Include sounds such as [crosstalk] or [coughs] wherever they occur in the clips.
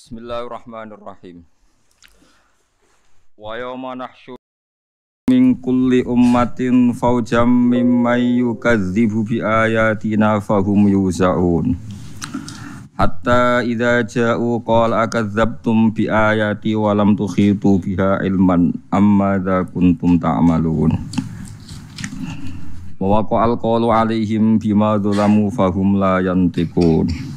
Bismillahirrahmanirrahim. Wa yawma nahsyur min kulli ummatin fawjam mimman yukadzibu bi ayatina fahum yuzaun. Hatta idza ja'u qala akadzabtum bi ayati wa lam tukhitu biha ilman amma dza kuntum ta'malun. Wa waqa'al qawlu alaihim bima dzalamu fahum la yantiqun.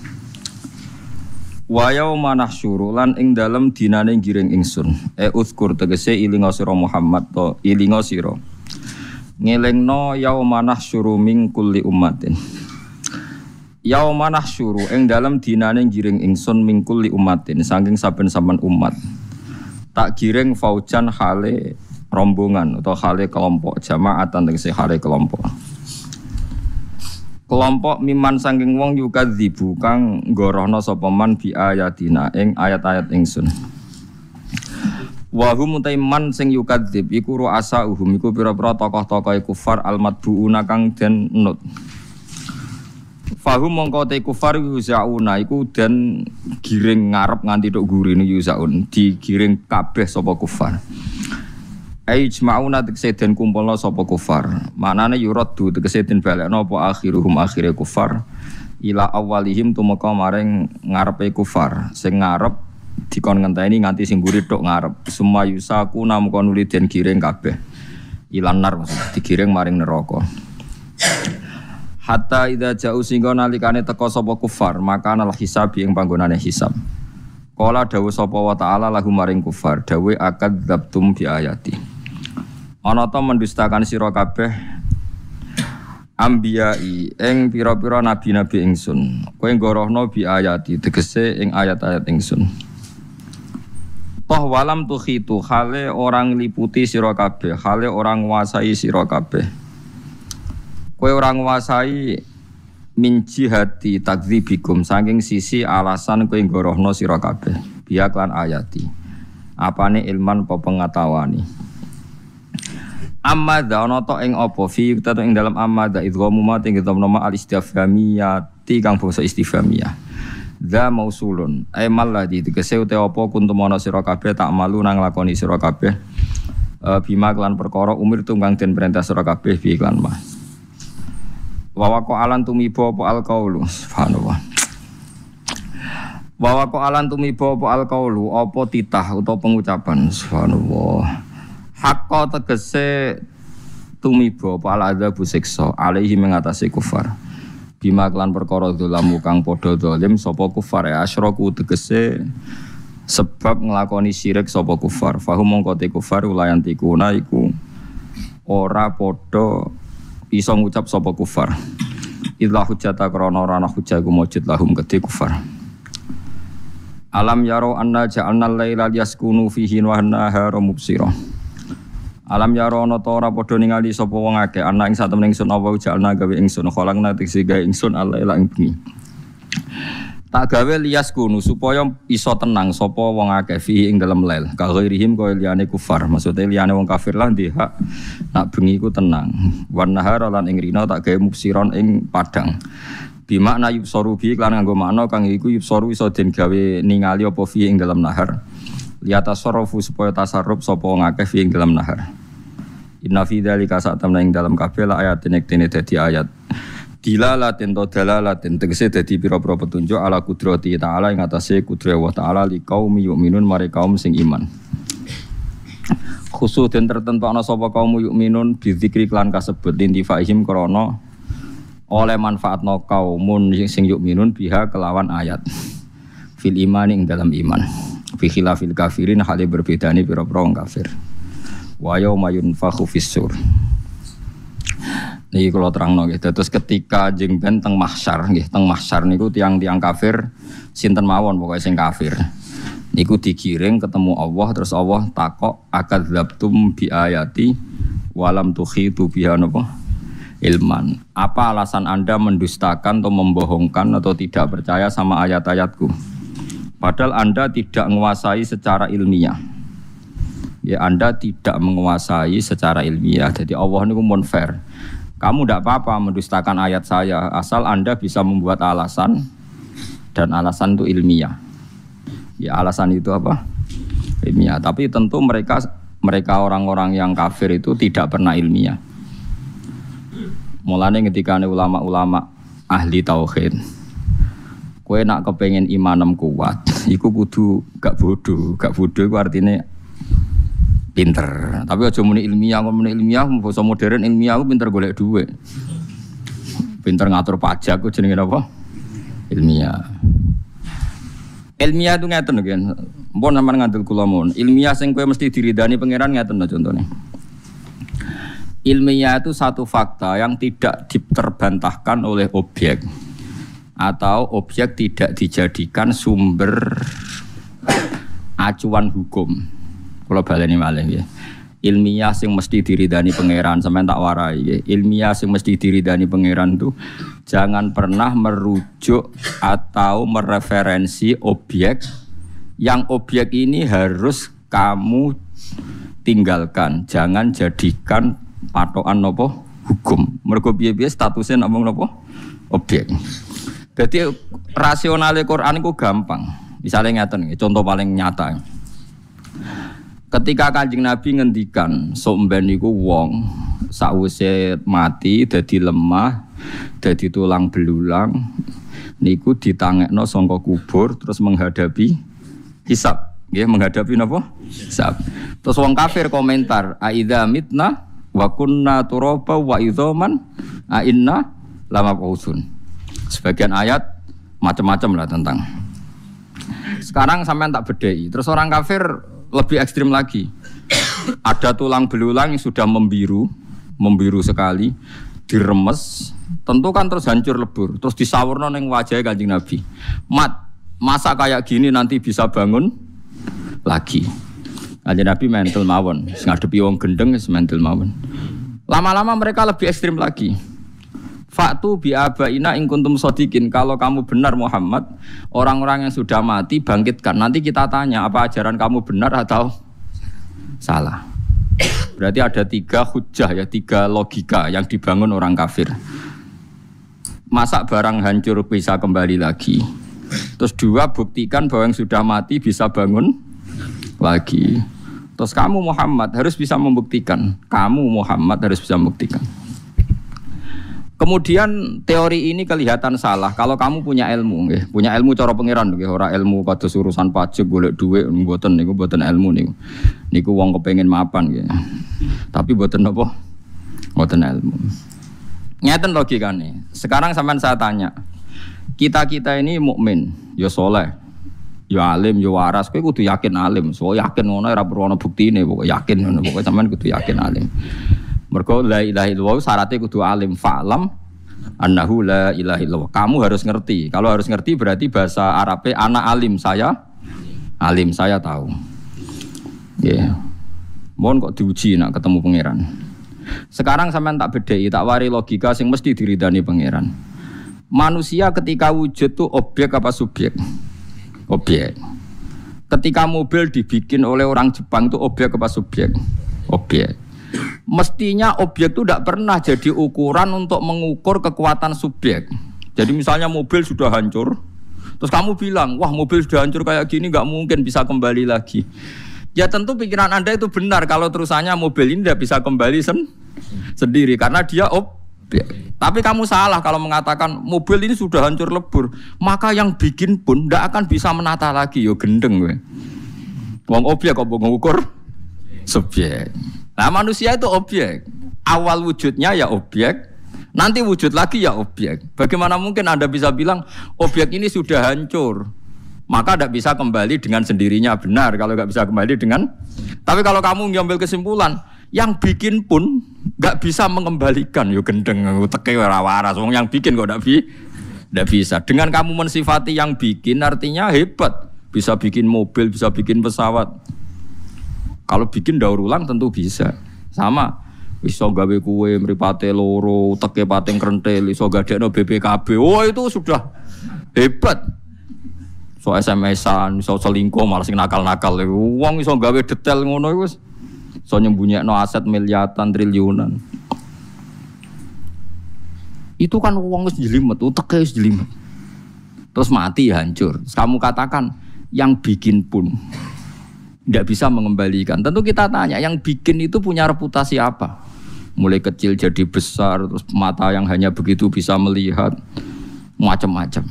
Wa yauma nahsyuru lan ing dalem dinane giring ingsun. E uzkur tegese ilinga sira Muhammad to ilinga sira. Ngelingno yauma nahsyuru min kulli ummatin. Yauma nahsyuru ing dalem dinane giring ingsun min kulli ummatin saking saben-saben umat. Tak giring faujan hale rombongan atau hale kelompok jamaatan tegese hale kelompok kelompok miman saking wong yukadzibu kang gorohno sapa man bi ayatina ing ayat-ayat ingsun. Wa hum man sing yukadzib iku ru'asa uhum iku pira-pira tokoh-tokoh kufar almadbuuna kang den nut. Fahum mongko te kufar yuzauna iku den giring ngarep nganti tok gurine yuzaun digiring kabeh sapa kufar Ijma'una tegese den kumpulna sapa kufar. Manane yuraddu tegese den balekno apa akhiruhum akhire kufar ila awalihim tumeka maring ngarepe kufar. Sing ngarep dikon ngenteni nganti sing tok ngarep. Summa yusaku namka nuli den giring kabeh. Ilan nar maksud digiring maring neraka. Hatta idza ja'u singgo nalikane teka sapa kufar, maka nal hisab ing panggonane hisab. Kala dawu sapa wa ta'ala lahu maring kufar, dawe akad dzabtum bi ayati. Ana ta mendustakan sira kabeh ambiyai ing pira-pira nabi-nabi ingsun. Kowe ngorohno bi ayati tegese ing ayat-ayat ingsun. Toh walam tukhitu hale orang liputi sira kabeh hale orang nguasai sira kabeh. Kowe orang nguasai min jihati takdzibikum saking sisi alasan kowe ngorohno sira kabeh. Biak lan ayati. Apane ilman apa pengatawani Amma da ana ta ing apa fi ta ing dalam amma da idghamu ma ing dalam nama al istifhamiyati kang bangsa istifhamiyah. Dza mausulun ay malladhi tegese uta apa kuntum ana sira kabeh tak malu nang lakoni sira kabeh. Uh, bima klan perkara umir tunggang den perintah sira kabeh bi klan mah. Wa waqa alan tumiba apa al qaulu subhanallah. Wa waqa alan tumiba apa al qaulu apa titah utawa pengucapan subhanallah. Hakka tegese tumiba pala adzabu siksa alaihi mengatasi kufar. Bima klan perkara dolamu kang padha dolim sapa kufar ya asyraku tegese sebab nglakoni syirik sapa kufar. Fahum mongko te kufar ulayan tikuna iku ora padha iso ngucap sapa kufar. Idza hujjata krana ora ana hujjah iku mujud lahum kedhe kufar. Alam yaro anna ja'alna al-laila yaskunu fihi wa an-nahara mubsirah. Alam ya rono to ora padha ningali sapa wong akeh ana ing satemene ingsun apa jalna gawe ingsun kholak nate gawe ingsun Allah ila ing bengi. Tak gawe lias kunu supaya iso tenang sapa wong akeh fi ing dalem lel. Ka ghairihim kaya liyane kufar. Maksudnya liyane wong kafir lah di hak nak bengi ku tenang. Wan nahar lan ing rina tak gawe mubsiron ing padang. Bimakna yubsoru bi lan nganggo makna kang iku yubsoru iso den gawe ningali apa fi ing dalam nahar liyata sorofu supaya tasarruf sapa ngakeh fi dalam nahar. Inna fi dzalika sak temna ing dalam kabeh la ayat nek dene dadi ayat. Dilalatin to dalalatin tegese dadi pira-pira petunjuk ala kudrati taala ing atase kudrat wa taala li kaum yu'minun mare kaum sing iman. Khusus dan tertentu ana sapa kaum yu'minun bizikri klan kasebut lintifaihim krana oleh manfaatno kaumun sing yu'minun biha kelawan ayat. Fil iman ing dalam iman fi khilafil kafirin hale berbeda nih pira-pira kafir wa yauma yunfakhu fissur Niki kalau terang nggih. Terus ketika jeng ben teng mahsyar nggih, teng mahsyar niku tiang-tiang kafir sinten mawon pokoknya sing kafir. Niku digiring ketemu Allah terus Allah takok akadzabtum bi ayati walam tukhitu biha napa ilman. Apa alasan Anda mendustakan atau membohongkan atau tidak percaya sama ayat-ayatku? Padahal Anda tidak menguasai secara ilmiah. Ya Anda tidak menguasai secara ilmiah. Jadi Allah ini fair. Kamu tidak apa-apa mendustakan ayat saya asal Anda bisa membuat alasan dan alasan itu ilmiah. Ya alasan itu apa? Ilmiah. Tapi tentu mereka mereka orang-orang yang kafir itu tidak pernah ilmiah. Mulanya ketika ulama-ulama ahli tauhid, kue nak kepengen imanem kuat, iku kudu gak bodoh, gak bodoh itu artinya pinter. Tapi aja muni ilmiah, muni ilmiah, bahasa modern ilmiah aku pinter golek duit. Pinter ngatur pajak, aku jenenge apa? Ilmiah. Ilmiah itu ngeten kan. Mbon sampean ngandel kula mon. Ilmiah sing kowe mesti diridani pangeran ngeten no contohnya. Ilmiah itu satu fakta yang tidak diterbantahkan oleh objek atau objek tidak dijadikan sumber acuan hukum. Kalau baleni malih ya. Ilmiah sing mesti diridani pangeran sampean tak warai ya. Ilmiah sing mesti diridani pangeran tuh jangan pernah merujuk atau mereferensi objek yang objek ini harus kamu tinggalkan. Jangan jadikan patokan nopo hukum. Mergo piye-piye statusnya namung nopo objek. Jadi rasionalnya Quran itu gampang. Misalnya ngeten, contoh paling nyata. Ketika kanjeng Nabi ngendikan, somben niku wong sakwise mati dadi lemah, dadi tulang belulang, niku ditangekno sangka kubur terus menghadapi hisab. Nggih, menghadapi napa? Hisab. Terus wong kafir komentar, "Aidza mitna wa kunna turaba wa idzaman a inna lama pausun. Sebagian ayat macam-macam lah tentang. Sekarang sampai tak bedai. Terus orang kafir lebih ekstrim lagi. Ada tulang belulang yang sudah membiru, membiru sekali, diremes, tentu kan terus hancur lebur, terus disawurno neng wajah kanjeng Nabi. Mat, masa kayak gini nanti bisa bangun lagi. Kanjeng Nabi mental mawon, ngadepi wong gendeng mental mawon. Lama-lama mereka lebih ekstrim lagi. Faktu bi abaina ing kuntum sodikin. Kalau kamu benar Muhammad, orang-orang yang sudah mati bangkitkan. Nanti kita tanya apa ajaran kamu benar atau salah. Berarti ada tiga hujah ya, tiga logika yang dibangun orang kafir. Masa barang hancur bisa kembali lagi. Terus dua buktikan bahwa yang sudah mati bisa bangun lagi. Terus kamu Muhammad harus bisa membuktikan. Kamu Muhammad harus bisa membuktikan. Kemudian teori ini kelihatan salah kalau kamu punya ilmu, nggih. punya ilmu cara pangeran, nggih. ora ilmu pada urusan pajak golek duit mboten niku mboten ilmu niku. Niku wong kepengen mapan nggih. Tapi mboten apa? Mboten ilmu. Ngeten logikane. Sekarang sampean saya tanya. Kita-kita ini mukmin, ya soleh, ya alim ya waras kowe kudu yakin alim so yakin ngono perlu ana buktine pokoke yakin ngono pokoke sampean kudu yakin alim mergo la ilaha illallah syaratnya kudu alim fa'lam annahu la ilaha illallah kamu harus ngerti kalau harus ngerti berarti bahasa Arabnya anak alim saya alim saya tahu ya yeah. mohon kok diuji nak ketemu pangeran sekarang sampean tak bedai tak wari logika sing mesti diridani pangeran manusia ketika wujud tuh objek apa subjek objek. Ketika mobil dibikin oleh orang Jepang itu objek apa subjek? Objek. Mestinya objek itu tidak pernah jadi ukuran untuk mengukur kekuatan subjek. Jadi misalnya mobil sudah hancur, terus kamu bilang, wah mobil sudah hancur kayak gini nggak mungkin bisa kembali lagi. Ya tentu pikiran anda itu benar kalau terusannya mobil ini tidak bisa kembali sen sendiri karena dia ob tapi kamu salah kalau mengatakan mobil ini sudah hancur lebur, maka yang bikin pun tidak akan bisa menata lagi. Yo gendeng. Wong objek kok mengukur subjek. Nah manusia itu objek. Awal wujudnya ya objek, nanti wujud lagi ya objek. Bagaimana mungkin anda bisa bilang objek ini sudah hancur? Maka tidak bisa kembali dengan sendirinya benar kalau nggak bisa kembali dengan. Tapi kalau kamu ngambil kesimpulan, yang bikin pun nggak bisa mengembalikan yo gendeng teke waras wong yang bikin kok nggak bi nggak bisa dengan kamu mensifati yang bikin artinya hebat bisa bikin mobil bisa bikin pesawat kalau bikin daur ulang tentu bisa sama iso gawe kue mripate loro teke pating krentel iso gadekno BPKB oh itu sudah hebat so SMS-an iso selingkuh malah sing nakal-nakal wong iso gawe detail ngono iku So no aset miliatan triliunan. Itu kan uang wis jelimet, utek wis jelimet. Terus mati hancur. Terus kamu katakan yang bikin pun tidak bisa mengembalikan. Tentu kita tanya, yang bikin itu punya reputasi apa? Mulai kecil jadi besar, terus mata yang hanya begitu bisa melihat, macam-macam.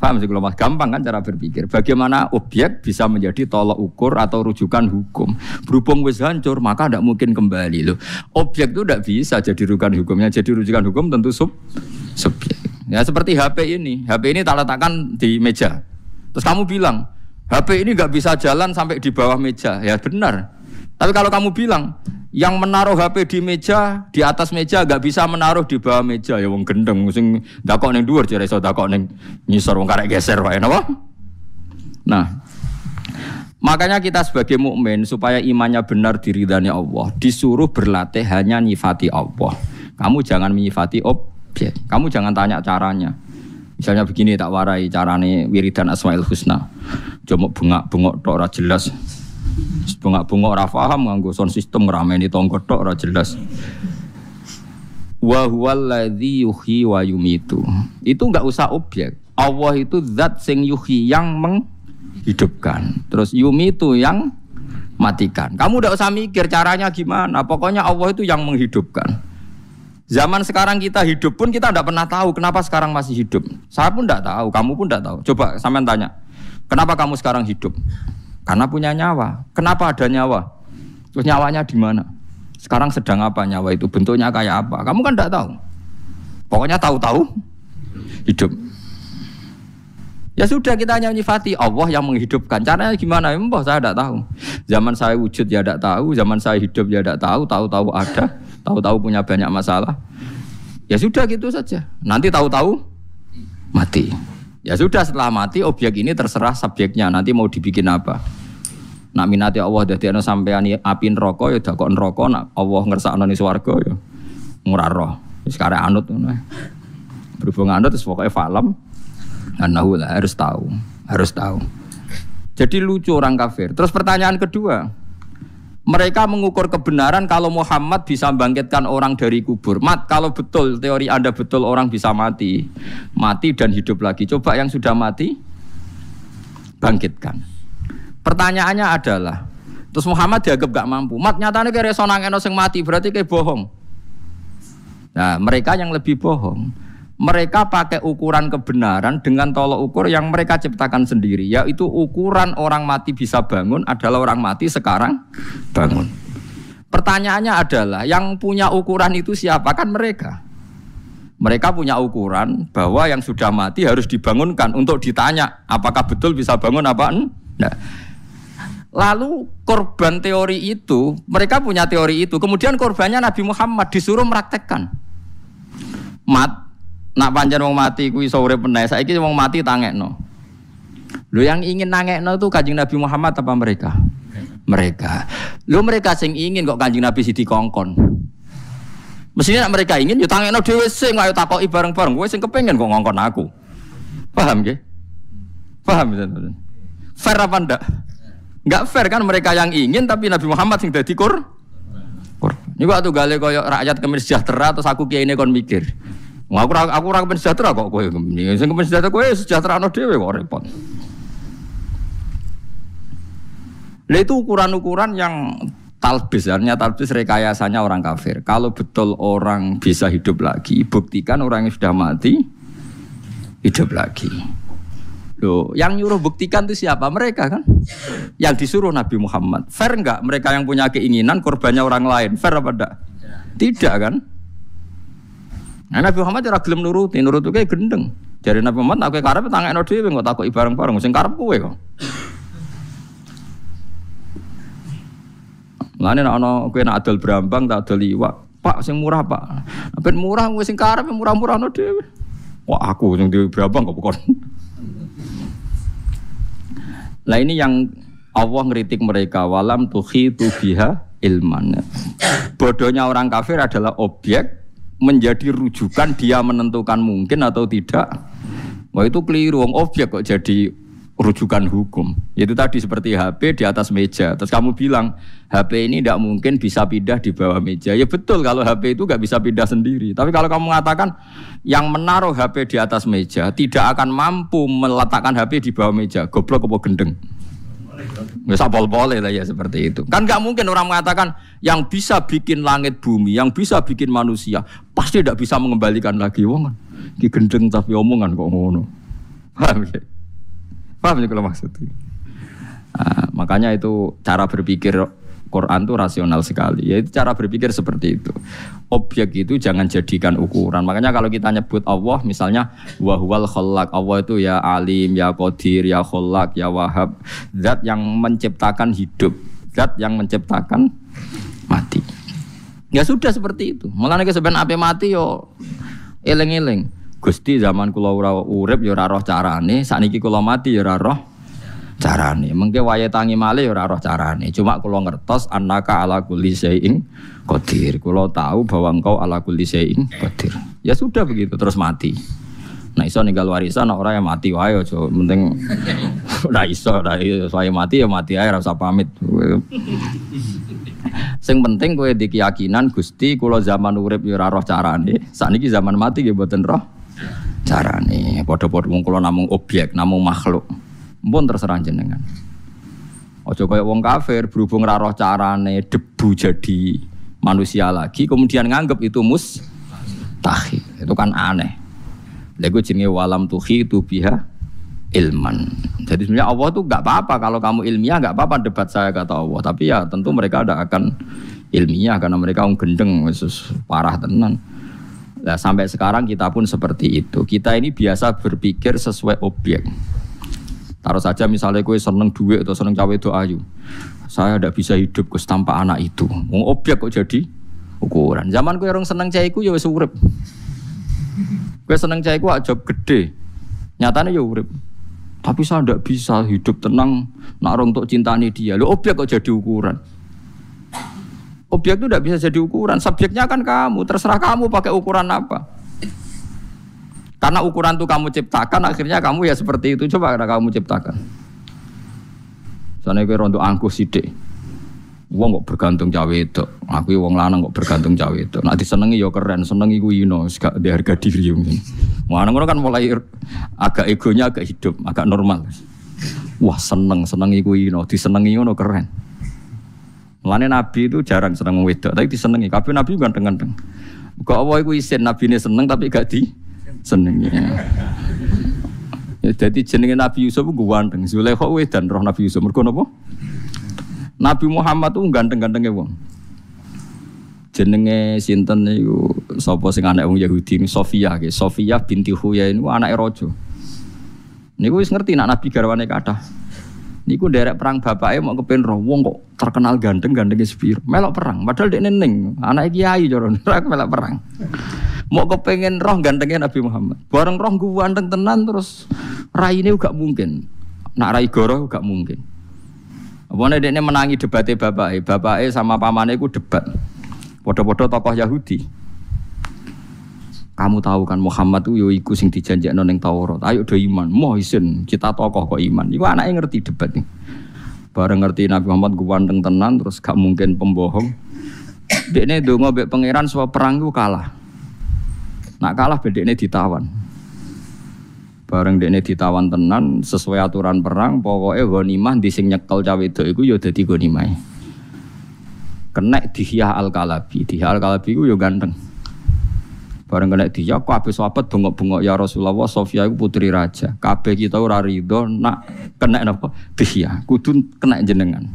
Paham sih kalau mas gampang kan cara berpikir. Bagaimana objek bisa menjadi tolok ukur atau rujukan hukum. Berhubung wis hancur maka tidak mungkin kembali loh. Objek itu tidak bisa jadi rujukan hukumnya. Jadi rujukan hukum tentu sub subjek. Ya seperti HP ini. HP ini tak letakkan di meja. Terus kamu bilang HP ini nggak bisa jalan sampai di bawah meja. Ya benar. Tapi kalau kamu bilang yang menaruh HP di meja, di atas meja gak bisa menaruh di bawah meja ya wong gendeng sing dakok ning dhuwur jare iso dakok ning ngisor wong karek geser wae napa? Nah, makanya kita sebagai mukmin supaya imannya benar diridhani Allah, disuruh berlatih hanya nyifati Allah. Kamu jangan menyifati objek. Kamu jangan tanya caranya. Misalnya begini tak warai carane wiridan Asmaul Husna. Cuma bunga-bunga tok ora jelas. Bunga-bunga ora paham nganggo sound system ngrameni tonggo tok ora jelas. Wa huwallazi yuhyi wa yumitu. Itu enggak usah objek. Allah itu zat sing yuhyi yang menghidupkan. Terus yumitu yang matikan. Kamu udah usah mikir caranya gimana. Pokoknya Allah itu yang menghidupkan. Zaman sekarang kita hidup pun kita tidak pernah tahu kenapa sekarang masih hidup. Saya pun tidak tahu, kamu pun tidak tahu. Coba sampean tanya, kenapa kamu sekarang hidup? Karena punya nyawa. Kenapa ada nyawa? Terus nyawanya di mana? Sekarang sedang apa nyawa itu? Bentuknya kayak apa? Kamu kan tidak tahu. Pokoknya tahu-tahu hidup. Ya sudah kita hanya nyifati Allah yang menghidupkan. Caranya gimana? Mbah saya tidak tahu. Zaman saya wujud ya tidak tahu, zaman saya hidup ya tidak tahu, tahu-tahu ada, tahu-tahu punya banyak masalah. Ya sudah gitu saja. Nanti tahu-tahu mati. Ya sudah setelah mati objek ini terserah subjeknya nanti mau dibikin apa. Nak minati Allah dadi ana sampean api neraka ya dakok neraka nak Allah ngersakno ning swarga ya murah roh. Wis kare anut ngono. Berhubung anut wis pokoke falam anahu lah harus tahu, harus tahu. Jadi lucu orang kafir. Terus pertanyaan kedua, mereka mengukur kebenaran kalau Muhammad bisa bangkitkan orang dari kubur. Mat, kalau betul teori Anda betul orang bisa mati, mati dan hidup lagi. Coba yang sudah mati bangkitkan. Pertanyaannya adalah, terus Muhammad dianggap gak mampu. Mat nyatanya kayak resonang enos yang mati berarti kayak bohong. Nah, mereka yang lebih bohong mereka pakai ukuran kebenaran dengan tolok ukur yang mereka ciptakan sendiri, yaitu ukuran orang mati bisa bangun adalah orang mati sekarang bangun. Pertanyaannya adalah yang punya ukuran itu siapa? Kan mereka. Mereka punya ukuran bahwa yang sudah mati harus dibangunkan untuk ditanya apakah betul bisa bangun apa enggak. Lalu korban teori itu, mereka punya teori itu. Kemudian korbannya Nabi Muhammad disuruh meraktekkan. Mat, Nak panjang wong mati kuwi sore penai. Saiki wong mati tangekno. Lo yang ingin nangekno itu kanjeng Nabi Muhammad apa mereka? Mereka. Lo mereka sing ingin kok kanjeng Nabi sidi kongkon. Mestinya mereka ingin yo tangekno dhewe sing ayo takoki bareng-bareng. Kowe sing kepengin kok ngongkon aku. Paham nggih? Paham ya, Fair apa ndak? Enggak fair kan mereka yang ingin tapi Nabi Muhammad sing dadi kur. Kur. Ini waktu gale koyo rakyat kemis sejahtera terus aku kiai ini kon mikir. Aku ora aku ora sejahtera kok kowe. Sing kepen sejahtera kowe sejahtera ana dhewe kok repot. Lah itu ukuran-ukuran yang talbis, artinya talbis rekayasanya orang kafir. Kalau betul orang bisa hidup lagi, buktikan orang yang sudah mati hidup lagi. Loh, yang nyuruh buktikan itu siapa? Mereka kan? Yang disuruh Nabi Muhammad. Fair enggak mereka yang punya keinginan korbannya orang lain? Fair apa enggak? Tidak kan? Nah, Nabi Muhammad ora gelem nuruti, nuruti kayak gendeng. Jadi Nabi Muhammad aku karep tangekno dhewe kok takoki bareng-bareng sing karep kowe kok. Lane nek ana kowe nek adol brambang tak adol iwak. Pak sing murah, Pak. Ben murah kowe sing karep murah-murah no dhewe. Wah, aku sing di brambang kok bukan. Lah ini yang Allah ngeritik mereka walam tuhi biha ilman. Bodohnya orang kafir adalah objek menjadi rujukan dia menentukan mungkin atau tidak. Wah itu keliru, wong objek kok jadi rujukan hukum. Itu tadi seperti HP di atas meja. Terus kamu bilang HP ini tidak mungkin bisa pindah di bawah meja. Ya betul kalau HP itu nggak bisa pindah sendiri. Tapi kalau kamu mengatakan yang menaruh HP di atas meja tidak akan mampu meletakkan HP di bawah meja, goblok apa gendeng? Bisa boleh lah ya seperti itu. Kan nggak mungkin orang mengatakan yang bisa bikin langit bumi, yang bisa bikin manusia, pasti tidak bisa mengembalikan lagi. Wong kan, gendeng tapi omongan kok ngono. Paham ya? Paham ya kalau maksudnya? Nah, makanya itu cara berpikir Quran itu rasional sekali. Ya itu cara berpikir seperti itu. Objek itu jangan jadikan ukuran. Makanya kalau kita nyebut Allah misalnya wahwal kholak. Allah itu ya alim, ya qadir, ya kholak, ya wahab. Zat yang menciptakan hidup. Zat yang menciptakan mati. Ya sudah seperti itu. Mulane sebenarnya apa mati yo eling-eling. Gusti zaman kula urip ya ora roh carane, sakniki kula mati ya ora carane. Mengke wayahe tangi malih ya ora roh carane. Cuma kula ngertos annaka ala kulli syai'in qadir. Kula tahu bahwa engkau ala kulli syai'in qadir. Ya sudah begitu terus mati. Nah iso ninggal warisan orang yang mati wae aja penting [laughs] ora iso ora iso mati ya mati ae ora usah pamit. Sing penting kowe di keyakinan Gusti kula zaman urip ya ora roh carane. Sakniki zaman mati nggih mboten roh carane padha-padha wong kula namung objek namung makhluk pun terserah jenengan Ojo kayak wong kafir berhubung roh carane debu jadi manusia lagi kemudian nganggep itu mus tahi itu kan aneh Lagu jenenge walam tuhi itu biha ilman. Jadi sebenarnya Allah tuh nggak apa-apa kalau kamu ilmiah nggak apa-apa debat saya kata Allah. Tapi ya tentu mereka ada akan ilmiah karena mereka ung gendeng, parah tenan. Nah, sampai sekarang kita pun seperti itu. Kita ini biasa berpikir sesuai objek. Taruh saja misalnya kue seneng duit atau seneng cawe itu ayu. Saya tidak bisa hidup kus tanpa anak itu. Mau objek kok jadi ukuran. Zaman kue orang seneng cahiku ya wes urip. Kue seneng cahiku aja gede. Nyatanya ya urip. Tapi saya tidak bisa hidup tenang nak orang untuk cintani dia. Lo objek kok jadi ukuran. Objek itu tidak bisa jadi ukuran. Subjeknya kan kamu. Terserah kamu pakai ukuran apa. Karena ukuran itu kamu ciptakan, akhirnya kamu ya seperti itu. Coba karena kamu ciptakan. Soalnya gue rondo angkuh sidik. Wong kok bergantung cawe itu. Aku wong lanang kok bergantung cawe itu. Nanti senengi ya keren, senengi gue ino, gak di harga diri mungkin. Wong kan mulai agak egonya agak hidup, agak normal. Wah seneng, senengi gue ino, disenengi ngono keren. Mulane Nabi itu jarang seneng wedok, tapi disenengi. Kabeh Nabi ganteng-ganteng. Kok apa iku isin Nabi ini seneng tapi gak di senengi. Ya, jadi jenenge Nabi Yusuf ku ganteng. Zulaikha dan roh Nabi Yusuf. Mergo napa? Nabi Muhammad tuh ganteng-gantenge wong. Jenenge sinten niku sapa sing anak wong Yahudi Sofia nggih. Sofia binti Huyai niku anake raja. Niku wis ngerti nak Nabi garwane kathah. Niku derek perang bapaknya mau kepen roh wong kok terkenal ganteng gantengnya sepir. Melok perang. Padahal dia neneng anak kiai joron. [laughs] Melok perang. Mau kepengen roh gantengnya Nabi Muhammad. Bareng roh gue ganteng tenan terus rai ini gak mungkin. Nak rai goro gak mungkin. Apa dia ini menangi debatnya bapaknya. Bapaknya sama pamannya ku debat. Podo-podo tokoh Yahudi kamu tahu kan Muhammad itu yo iku sing dijanjekno ning Taurat. Ayo do iman. Mau isin kita tokoh kok iman. Iku anaknya ngerti debat nih. Bareng ngerti Nabi Muhammad ganteng tenan terus gak mungkin pembohong. Dekne donga mbek pangeran supaya perang itu kalah. Nak kalah bedekne ditawan. Bareng dekne ditawan tenan sesuai aturan perang, pokoknya ghanimah di sing nyekel cawe itu iku yo dadi ghanimah. Kena dihya al-kalabi. Dihya al-kalabi iku yo ganteng. Bareng kena dia, kabeh sahabat bengok-bengok ya Rasulullah, Sofia itu putri raja. Kabeh kita ora rido nak kena napa? Dia, kudu kena jenengan.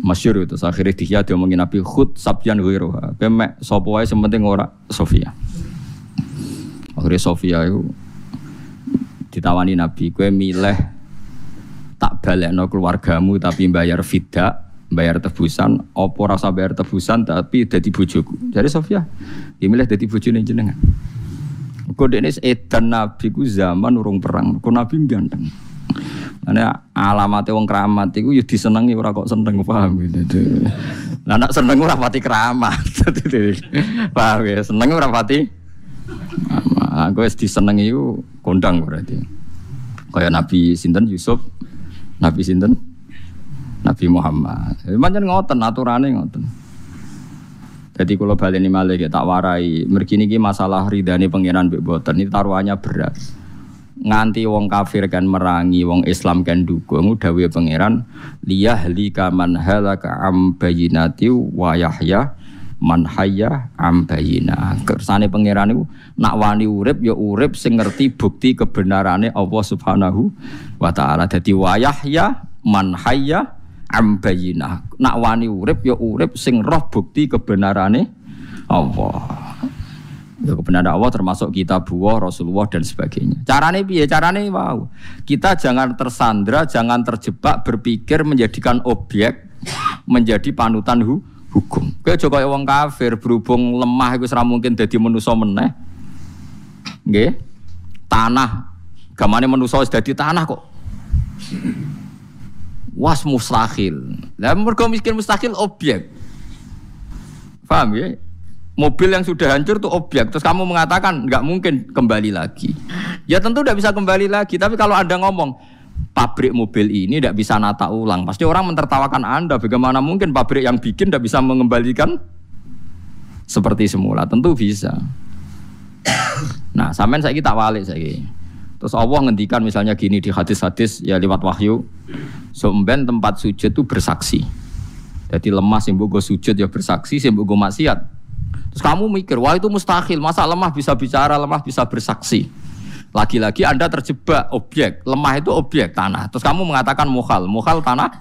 Masyur itu, akhirnya dia diomongin Nabi Khud Sabyan Wiroha. Kemek sapa wae sementing ora Sofia. Akhirnya Sofia itu ditawani Nabi, kue milih tak balekno keluargamu tapi bayar fidak bayar tebusan, opo rasa bayar tebusan tapi jadi bojoku. Jadi Sofia, dimilih jadi bojone jenengan. Kode ini edan nabi ku zaman urung perang, ku nabi ganteng. Karena alamatnya wong keramat itu ya disenangi ora kok seneng paham gitu. Nah, nak seneng ora pati keramat. [laughs] paham ya, seneng ora pati. Aku wis disenengi ku kondang berarti. Kayak Nabi sinten Yusuf, Nabi sinten Nabi Muhammad. Pancen ngoten aturane ngoten. Jadi kalau balik ini malah tak warai, mergi ini masalah ridhani pangeran mbek boten ini taruhannya berat. Nganti wong kafir kan merangi, wong Islam kan dukung, dawe pangeran liyah lika man halaka am wa man hayya am bayina. Kersane pangeran itu nak wani urip ya urip sing ngerti bukti kebenarane Allah Subhanahu wa taala. Dadi wa yahya man hayya am bayinah. Nak wani urip ya urip sing roh bukti kebenarane Allah. Ya kebenaran Allah termasuk kita buah Rasulullah dan sebagainya. Carane piye? Carane wow. Kita jangan tersandra, jangan terjebak berpikir menjadikan objek menjadi panutan hu hukum. Kowe aja wong kafir berhubung lemah iku ora mungkin dadi manusa meneh. Nggih. Tanah gamane manusa wis dadi tanah kok was mustahil. Lah mergo miskin mustahil objek. Paham ya? Mobil yang sudah hancur itu objek. Terus kamu mengatakan nggak mungkin kembali lagi. Ya tentu tidak bisa kembali lagi. Tapi kalau anda ngomong pabrik mobil ini tidak bisa nata ulang, pasti orang mentertawakan anda. Bagaimana mungkin pabrik yang bikin tidak bisa mengembalikan seperti semula? Tentu bisa. Nah, sampean saya tak walik saya. Terus Allah ngendikan misalnya gini di hadis-hadis ya lewat wahyu, somben tempat sujud itu bersaksi. Jadi lemah sih gue sujud ya bersaksi, sih gue maksiat. Terus kamu mikir, wah itu mustahil, masa lemah bisa bicara, lemah bisa bersaksi. Lagi-lagi Anda terjebak objek, lemah itu objek tanah. Terus kamu mengatakan mukhal, mukhal tanah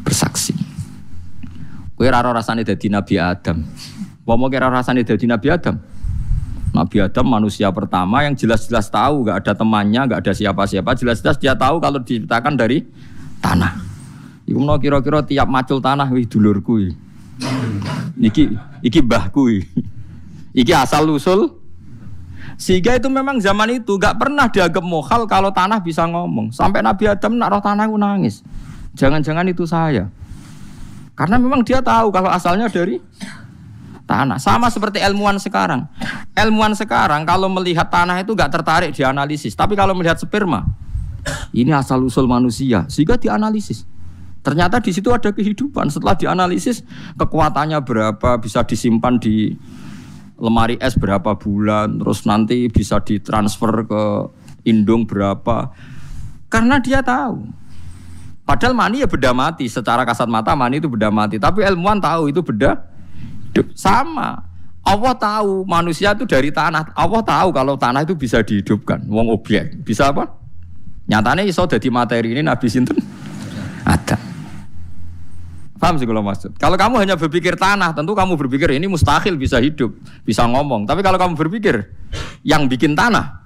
bersaksi. Kue raro rasanya jadi Nabi Adam. Mau kira rasanya jadi Nabi Adam? Nabi Adam manusia pertama yang jelas-jelas tahu gak ada temannya, gak ada siapa-siapa, jelas-jelas dia tahu kalau diciptakan dari tanah. Iku mau kira-kira tiap macul tanah wih dulurku. Iki iki mbahku. Iki asal usul. Sehingga itu memang zaman itu gak pernah dianggap mohal kalau tanah bisa ngomong. Sampai Nabi Adam nak roh tanah nangis. Jangan-jangan itu saya. Karena memang dia tahu kalau asalnya dari tanah. Sama seperti ilmuwan sekarang. Ilmuwan sekarang kalau melihat tanah itu gak tertarik dianalisis. Tapi kalau melihat sperma, ini asal usul manusia, sehingga dianalisis. Ternyata di situ ada kehidupan. Setelah dianalisis, kekuatannya berapa, bisa disimpan di lemari es berapa bulan, terus nanti bisa ditransfer ke indung berapa. Karena dia tahu. Padahal mani ya beda mati. Secara kasat mata mani itu beda mati. Tapi ilmuwan tahu itu beda. Sama. Allah tahu manusia itu dari tanah. Allah tahu kalau tanah itu bisa dihidupkan. Wong objek. Bisa apa? Nyatanya iso jadi materi ini Nabi Sinten ada. Paham sih kalau maksud? Kalau kamu hanya berpikir tanah, tentu kamu berpikir ini mustahil bisa hidup, bisa ngomong. Tapi kalau kamu berpikir yang bikin tanah,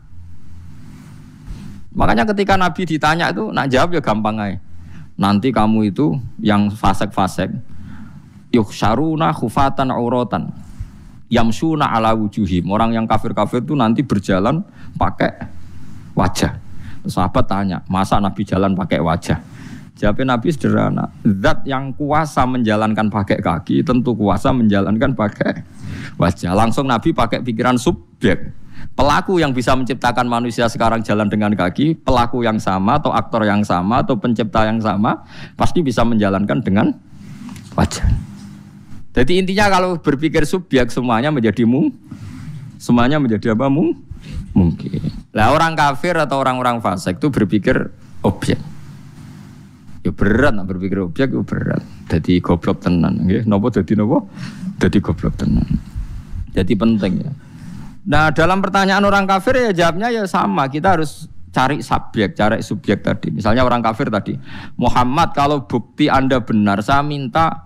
makanya ketika Nabi ditanya itu, nak jawab ya gampang aja. Nanti kamu itu yang fasek-fasek, yuksharuna khufatan auratan yamsuna ala wujuhim orang yang kafir-kafir itu nanti berjalan pakai wajah sahabat tanya masa nabi jalan pakai wajah jawabnya nabi sederhana zat yang kuasa menjalankan pakai kaki tentu kuasa menjalankan pakai wajah langsung nabi pakai pikiran subjek pelaku yang bisa menciptakan manusia sekarang jalan dengan kaki pelaku yang sama atau aktor yang sama atau pencipta yang sama pasti bisa menjalankan dengan wajah jadi intinya kalau berpikir subjek semuanya menjadi mung, semuanya menjadi apa mung? Mungkin. Lah orang kafir atau orang-orang fasik itu berpikir objek. Ya berat nak berpikir objek itu berat. Jadi goblok tenan, nggih. Napa dadi napa? Dadi goblok tenan. Jadi penting ya. Nah dalam pertanyaan orang kafir ya jawabnya ya sama. Kita harus cari subjek, cari subjek tadi. Misalnya orang kafir tadi, Muhammad kalau bukti anda benar, saya minta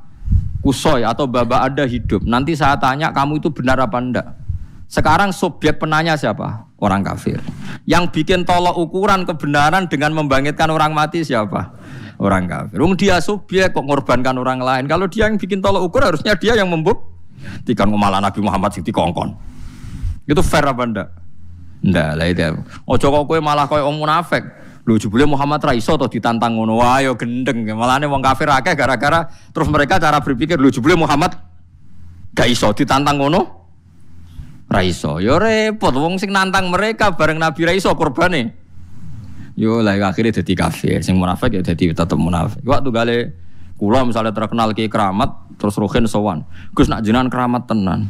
kusoy atau baba ada hidup. Nanti saya tanya kamu itu benar apa enggak. Sekarang subjek penanya siapa? Orang kafir. Yang bikin tolok ukuran kebenaran dengan membangkitkan orang mati siapa? Orang kafir. Um, dia subjek kok ngorbankan orang lain. Kalau dia yang bikin tolok ukur harusnya dia yang membuktikan malah Nabi Muhammad sing kongkon. Itu fair apa enggak? Enggak lah itu. Ojo kok kowe malah kowe om munafik. Lu jebule Muhammad ra iso ditantang ngono. Wah yo gendeng. Malane wong kafir akeh gara-gara terus mereka cara berpikir lu jebule Muhammad gak iso ditantang ngono. Ra iso. Yo repot wong sing nantang mereka bareng Nabi ra iso korbane. Yo lah akhirnya jadi kafir. Sing munafik ya jadi tetap munafik. Waktu gale kula misalnya terkenal ki keramat terus rohin sowan. Gus nak jenengan keramat tenan.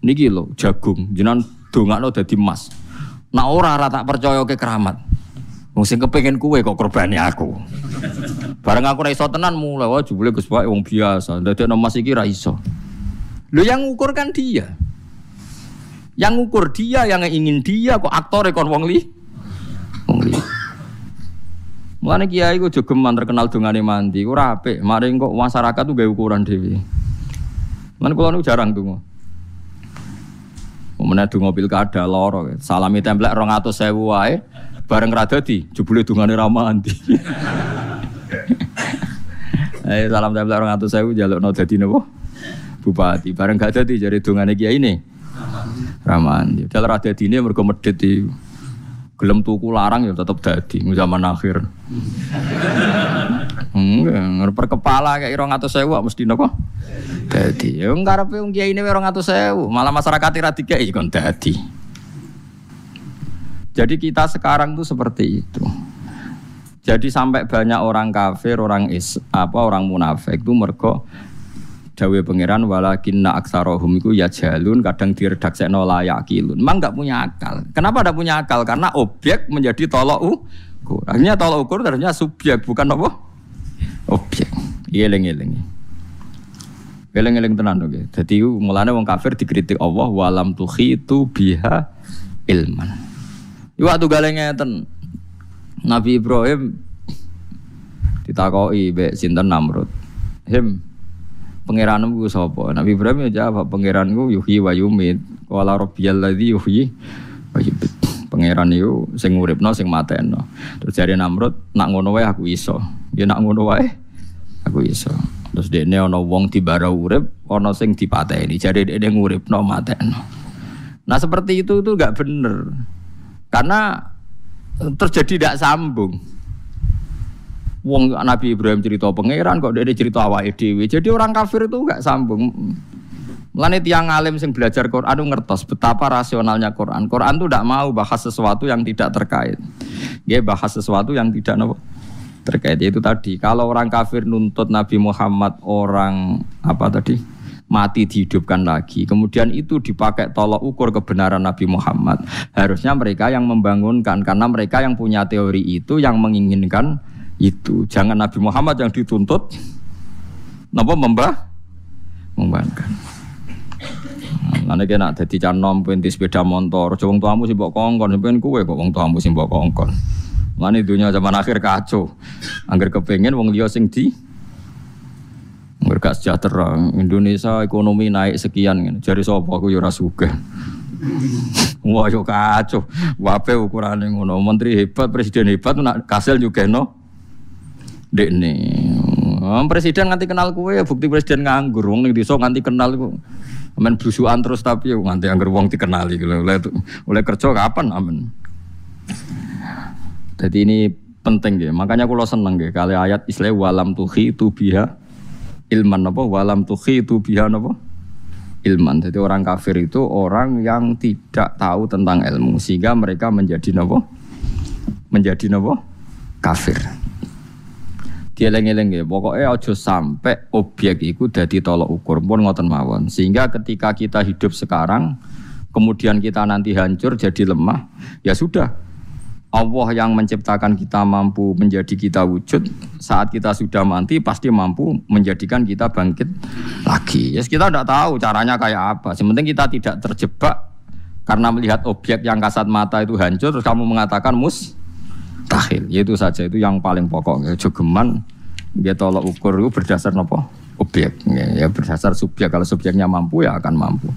Niki lho jagung, jenengan dongakno dadi emas. Nak ora ora tak percaya ke keramat. Wong sing kepengin kuwe kok korbane aku. Bareng aku ra tenan mulai wah jebule Gus Pak wong biasa. Dadi emas iki ra iso. Lo yang ngukur kan dia. Yang ngukur dia, yang ingin dia kok aktor kon wong li. Mulane kiai ku jogeman terkenal dongane mandi, ora apik. Mari kok masyarakat tuh gawe ukuran dhewe. Mulane kula niku jarang donga. Umumnya donga pilkada loro, salami templek 200.000 wae, bareng ra dadi jebule dongane ra mandi. [laughs] Eh salam templek 200.000 jalukno dadi napa? Bupati. Bareng gak dadi jare dongane kiai ini. Raman. Dalam rada dini mereka medit di gelem tuku larang ya tetap dadi zaman akhir. [laughs] Enggak, per kepala kayak irong atau sewa mesti nopo. Dadi, ya ngarepe wong kiai ini irong atau sewa, malah masyarakat ira dikai kon dadi. Jadi kita sekarang tuh seperti itu. Jadi sampai banyak orang kafir, orang is, apa orang munafik itu mergo Dawe pangeran walakin na aksarohum iku ya jalun kadang diredaksekno layak kilun. Memang nggak punya akal. Kenapa tidak punya akal? Karena objek menjadi tolok ukur. Akhirnya tolok ukur ternyata subjek bukan apa? Objek. Eling-eling. Eling-eling tenan oke. Jadi mulane wong kafir dikritik Allah walam itu biha ilman. Iku waktu galeng ngeten. Nabi Ibrahim ditakoki mbek sinten Namrud. Him, pangeranmu ku sapa? Nabi Ibrahim ya jawab, pangeranku yuhyi wa yumit. Qala rabbiyal ladzi yuhyi wa yumit. Pangeran itu sing nguripno sing mateno. Terus jare Namrud, nak ngono wae aku iso. Ya nak ngono wae aku iso. Terus dene ana wong dibara urip, ana sing dipateni. Jare dene nguripno mateno. Nah seperti itu itu enggak bener. Karena terjadi tidak sambung. Wong Nabi Ibrahim cerita pangeran kok dia cerita awake dhewe. Jadi orang kafir itu enggak sambung. Mulane tiang alim sing belajar Quran ngertos betapa rasionalnya Quran. Quran itu tidak mau bahas sesuatu yang tidak terkait. Dia bahas sesuatu yang tidak no, terkait itu tadi. Kalau orang kafir nuntut Nabi Muhammad orang apa tadi? mati dihidupkan lagi. Kemudian itu dipakai tolok ukur kebenaran Nabi Muhammad. Harusnya mereka yang membangunkan karena mereka yang punya teori itu yang menginginkan itu jangan Nabi Muhammad yang dituntut napa membah membangkan Lane kena dadi canom penti sepeda motor, aja wong tuamu sing mbok kongkon, sampeyan kowe kok wong tuamu sing mbok kongkon. Lane dunia zaman akhir kacau. Angger kepengin wong liya sing di Mereka sejahtera. Indonesia ekonomi naik sekian. Jadi sapa aku ya ora sugih. Wah yo kacau. Wape ukurane ngono. Menteri hebat, presiden hebat, nak kasil juga no dekne. Oh, presiden nganti kenal kue, bukti presiden nganggur. Wong ning desa nganti kenal iku. Amen blusukan terus tapi ya nganti anggur wong dikenali. Oleh oleh kerja kapan amen. Jadi ini penting ya. Makanya aku lo seneng ya kali ayat istilah walam tuhi itu biha ilman apa walam tuhi itu biha apa ilman. Jadi orang kafir itu orang yang tidak tahu tentang ilmu sehingga mereka menjadi apa? Menjadi apa? Kafir dieling-eling ya. Pokoknya aja sampai objek itu jadi tolok ukur pun ngoten mawon. Sehingga ketika kita hidup sekarang, kemudian kita nanti hancur jadi lemah, ya sudah. Allah yang menciptakan kita mampu menjadi kita wujud saat kita sudah mati pasti mampu menjadikan kita bangkit lagi. Ya yes, kita tidak tahu caranya kayak apa. Sementing kita tidak terjebak karena melihat objek yang kasat mata itu hancur terus kamu mengatakan mus tahil. Itu saja itu yang paling pokok. Ya, jogeman dia tolak ukur itu berdasar nopo? Objek ya, ya berdasar subjek. Kalau subjeknya mampu ya akan mampu.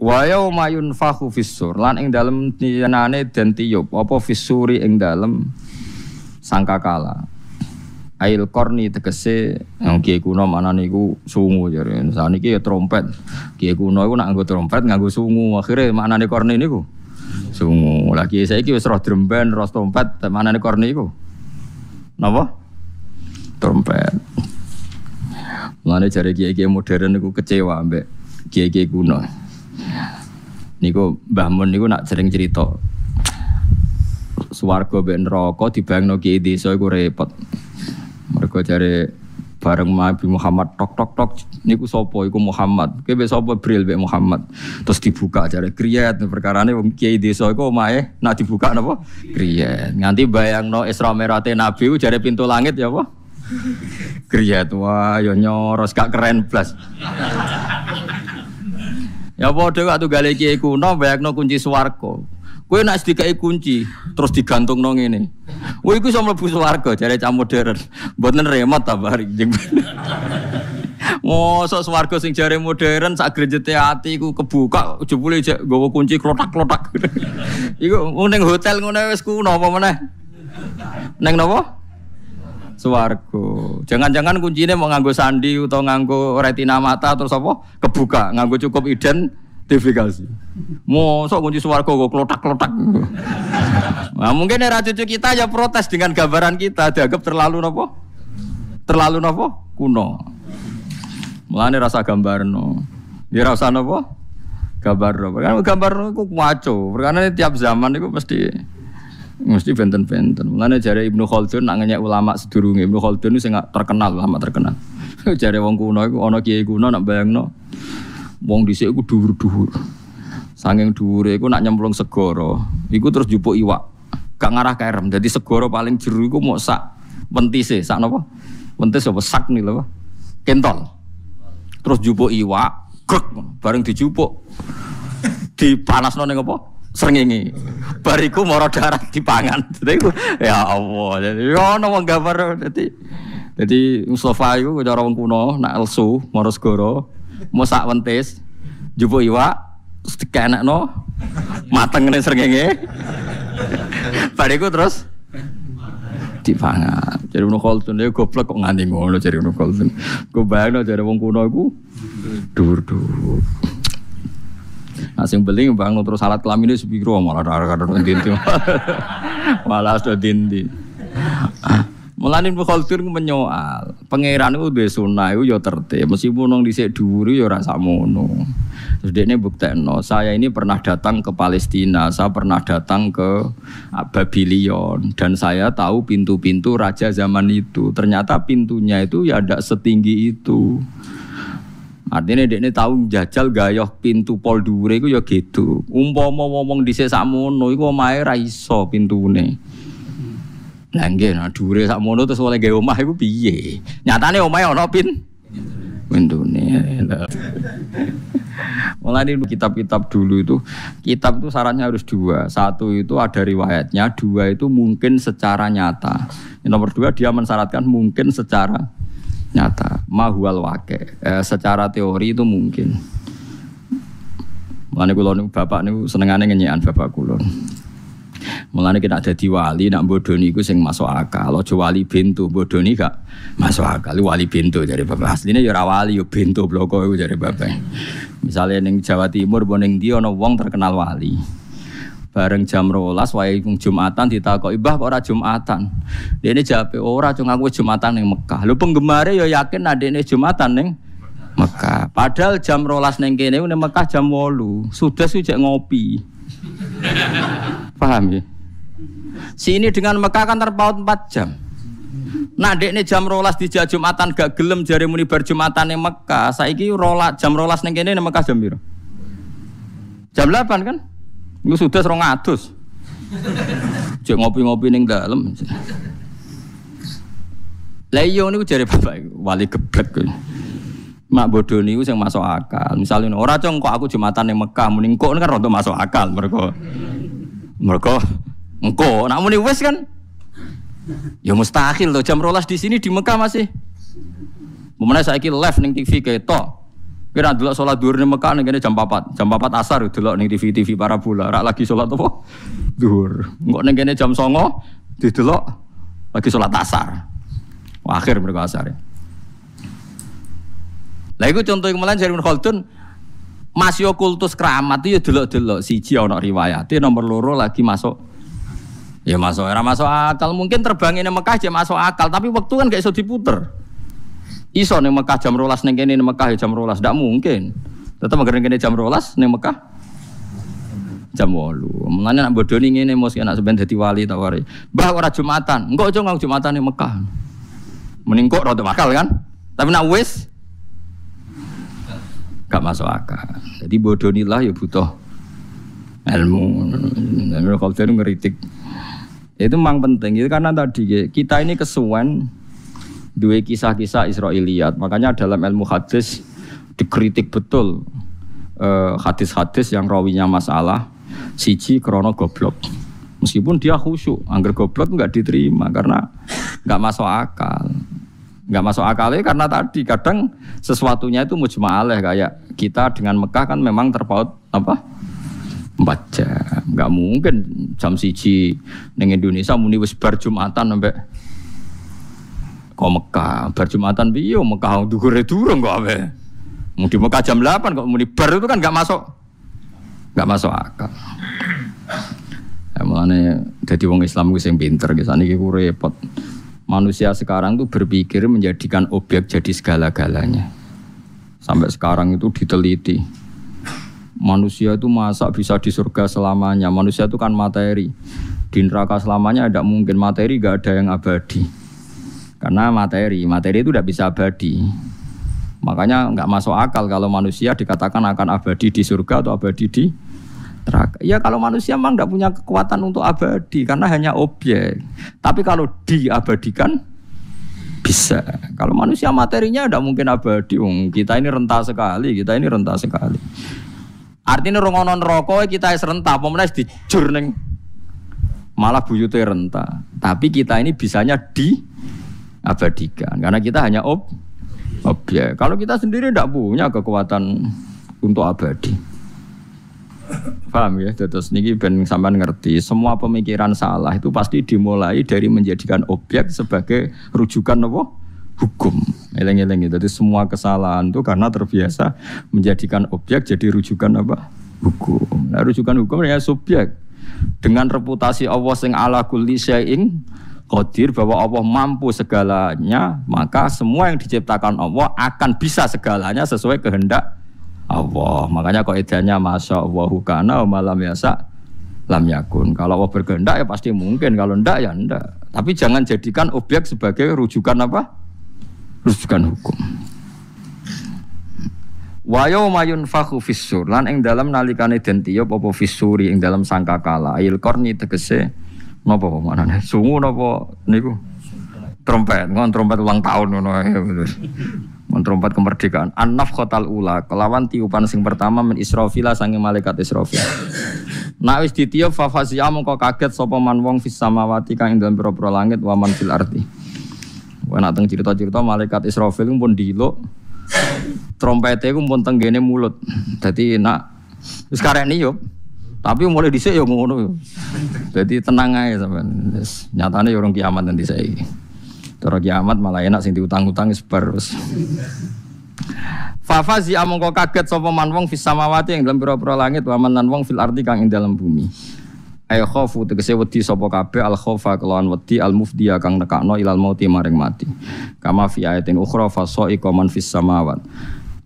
Wa mayun fahu fisur lan ing dalem tiyanane dan tiup. Apa fisuri ing dalem? Sangkakala. Ail korni tegese yang kiai kuno mana niku sungu jadi saat ini ya trompet. Kiai kuno itu nak nganggo trompet nganggo sungu. Akhirnya mana nih korni niku sungu lagi saya kira roh dremben roh trompet mana nih korni niku napa trompet Mulane cari kiai-kiai modern niku kecewa ambek kiai-kiai kuno. Niku Mbah Mun niku nak sering cerita. swarga mbek neraka dibayangno ki desa iku repot. Mergo jare bareng Nabi Muhammad tok tok tok niku sapa iku Muhammad. Kowe mbek sapa Bril Muhammad. Terus dibuka jare kriyat perkarane wong kiai desa iku omahe nak dibuka napa? Kriyat. Nganti bayangno Isra Mi'raj Nabi jare pintu langit ya apa? Kriyat wah ya nyoros gak keren blas. Ya padha waktu gale kiai kuno bayangno kunci swarga. Kowe nak dikai kunci terus digantungno ngene. Kowe iku iso mlebu swarga jare cah modern. Mboten remote ta bari jeng. [laughs] Mosok swarga sing jare modern sak grejete ati iku kebuka jebule jek nggawa kunci klotak-klotak. [laughs] iku ning hotel ngono wis kuno apa meneh? Neng napa? Swargo. Jangan-jangan kuncinya mau nganggo sandi atau nganggo retina mata terus apa? Kebuka, nganggo cukup identifikasi. Mosok kunci swargo kok klotak-klotak. Nah, mungkin era cucu kita ya protes dengan gambaran kita dianggap terlalu nopo? Terlalu nopo? Kuno. Mulane rasa gambar no. Dia rasa nopo? Gambar no. Kan gambar no ku maco. Karena tiap zaman itu pasti mesti benten-benten. Mulane jare Ibnu Khaldun nak ulama sedurunge Ibnu Khaldun itu sing terkenal, ulama terkenal. [laughs] jare wong kuno iku ana kiai kuno nak bayangno wong dhisik iku dhuwur-dhuwur. Sanging dhuwure iku nak nyemplung segara, iku terus jupuk iwak. Gak ngarah kerem. Jadi segara paling jeru iku mau sak pentise, sak napa? Pentis apa sak nih lho. Kentol. Terus jupuk iwak, grek bareng dijupuk. Dipanasno ning apa? Srengenge. Bariku moro darah dipangan. [laughs] Jadi ya Allah. Jadi ono wong gambar dadi jadi Mustafa itu cara wong kuno nak elsu moro segoro mau sak wentis jupuk iwak terus dikenekno mateng ngene srengenge. Bariku terus dipangan. Jadi Ibnu Khaldun dia goblok kok nganti ngono jadi Ibnu Khaldun. Gue bayangno jadi wong kuno iku dur-dur. Nah, sing beling bang terus kelamin itu sepiro malah ada [laughs] ada dinti malah sudah dinti. Mulane Ibnu Khaldun menyoal, pangeran itu duwe sunah itu ya tertib, meskipun nang dhisik dhuwur ya ora sakmono. Terus ini buktekno, saya ini pernah datang ke Palestina, saya pernah datang ke Babylon dan saya tahu pintu-pintu raja zaman itu. Ternyata pintunya itu ya ada setinggi itu. Artinya ini tahu jajal gayoh pintu pol dure itu ya gitu. Umpama ngomong di sakmono iku omahe ra iso pintune. Lah nggih nah dure sakmono terus oleh gawe omah iku piye? Nyatane omahe ana pin pintune. Mulai di kitab-kitab dulu itu kitab itu syaratnya harus dua. Satu itu ada riwayatnya, dua itu mungkin secara nyata. Yang nomor dua dia mensyaratkan mungkin secara nyata mahual wake eh, secara teori itu mungkin Mulane kula niku bapak niku senengane ngenyekan bapak kula. Mulane kita ada wali nak bodoni iku sing masuk akal. Aja wali bintu bodoni gak masuk akal. Wali bintu dari bapak. Aslinya ya ora wali ya bintu bloko iku dari bapak. Misalnya ning Jawa Timur boning dia ana wong terkenal wali. bareng jam rolas wae Jumatan ditakoki Mbah kok ora Jumatan. Dene jawabe ora cung aku Jumatan ning Mekah. Lho penggemare ya yakin adene Jumatan ning Mekah. Padahal jam rolas ning kene ning Mekah jam 8. Sudah sujek ngopi. Paham ya? Sini dengan Mekah kan terpaut 4 jam. Nah, dek ini jam rolas di Jumatan gak gelem jari muni bar Jumatan ning Mekah. Saiki rolas jam rolas ning kene Mekah jam piro? Jam 8 kan? Iku sudah serong atus. Cek ngopi-ngopi ning dalem. Lah iya niku jare bapak wali geblek kuwi. Mak bodoh niku sing masuk akal. Misalnya ora cong kok aku Jumatan ning Mekah muni kok kan rontok masuk akal mergo mergo engko nak muni wis kan ya mustahil loh jam rolas di sini di Mekah masih. Memene saiki live ning TV ketok. Kira dulu sholat duhur ning Mekah ning jam 4. Jam 4 asar delok ning TV TV parabola. Rak lagi sholat apa? Duhur. Ning kene jam 09 didelok lagi sholat asar. Wah, akhir mereka asar. Lah iku contoh kemalan jari Khaldun masih kultus keramat itu ya delok-delok siji ana riwayate nomor loro lagi masuk Ya masuk era masuk akal mungkin terbangin Mekah aja masuk akal tapi waktu kan gak iso diputer. Iso nih Mekah jam rolas neng kene Mekah ya jam rolas, tidak mungkin. Tetap agar kene jam rolas neng Mekah jam 8. Mulane nak bodoni ngene mos nak sampean dadi wali ta wari. Mbah ora Jumatan. Engko aja ngau Jumatan ning Mekah. Mending kok rada makal kan? Tapi nak wis gak masuk akal. Jadi bodonilah ya butuh ilmu. Ilmu kalau ngeritik. Itu memang penting. Itu karena tadi kita ini kesuwen dua kisah-kisah Israiliyat. Makanya dalam ilmu hadis dikritik betul eh, hadis-hadis yang rawinya masalah siji krono goblok. Meskipun dia khusyuk, angger goblok nggak diterima karena nggak masuk akal. Nggak masuk akalnya karena tadi kadang sesuatunya itu mujma'aleh kayak kita dengan Mekah kan memang terpaut apa? empat jam. Nggak mungkin jam siji neng Indonesia muni wis bar Jumatan sampai kok Mekah. Bar Jumatan biyo Mekah dugure durung kok abe di Mekah jam 8 kok muni bar itu kan nggak masuk. Nggak masuk akal. Ya, makanya jadi wong Islam gue yang pinter gitu ini gue repot manusia sekarang tuh berpikir menjadikan objek jadi segala-galanya sampai sekarang itu diteliti manusia itu masa bisa di surga selamanya. Manusia itu kan materi. Di neraka selamanya tidak mungkin materi gak ada yang abadi. Karena materi, materi itu tidak bisa abadi. Makanya nggak masuk akal kalau manusia dikatakan akan abadi di surga atau abadi di neraka. Ya kalau manusia memang tidak punya kekuatan untuk abadi karena hanya objek. Tapi kalau diabadikan bisa. Kalau manusia materinya tidak mungkin abadi. kita ini rentah sekali, kita ini rentah sekali. Artinya rongono rokok kita serentak, pemenang dijur neng malah buyute renta. Tapi kita ini bisanya diabadikan karena kita hanya ob objek. Kalau kita sendiri tidak punya kekuatan untuk abadi. Paham ya? Terus niki ben sampean ngerti, semua pemikiran salah itu pasti dimulai dari menjadikan objek sebagai rujukan apa? hukum. Eleng-eleng itu. Jadi semua kesalahan itu karena terbiasa menjadikan objek jadi rujukan apa? Hukum. Nah, rujukan hukum ya subjek. Dengan reputasi Allah sing ala kulli syai'in qadir bahwa Allah mampu segalanya, maka semua yang diciptakan Allah akan bisa segalanya sesuai kehendak Allah. Makanya kok idenya masya Allah kana malam yasa lam yakun. Kalau Allah berkehendak ya pasti mungkin, kalau ndak ya ndak. Tapi jangan jadikan objek sebagai rujukan apa? rujukan hukum. Wayo mayun fahu fisur lan ing dalam nalikane den tiup apa fisuri ing dalam sangkakala il korni tegese napa manane sungu napa niku trompet ngon trompet ulang tahun ngono Ngon trompet kemerdekaan anaf khotal ula kelawan tiupan sing pertama men Israfila sange malaikat Israfil [laughs] Nak wis ditiup fa fazia mongko kaget sapa man wong fis samawati kang ing dalem pira langit wa man fil ardi Wah nak cerita-cerita malaikat Israfil pun dilo trompetnya pun pun tenggene mulut. Jadi nak sekarang ini yuk. Tapi mulai dhisik ya ngono. Jadi tenang aja sampean. Nyatane ya orang kiamat nanti saya. Terus kiamat malah enak sing diutang-utang sebar terus. Fafazi amongko kaget sapa man wong fis samawati yang dalam pira-pira langit wa man wong fil ardi kang ing dalam bumi. Ayo khofu tegese wedi sapa kabeh al khofa kelawan wedi al mufdiya kang nekakno ilal mauti maring mati. Kama fi ayatin ukhra fa man fis samawat.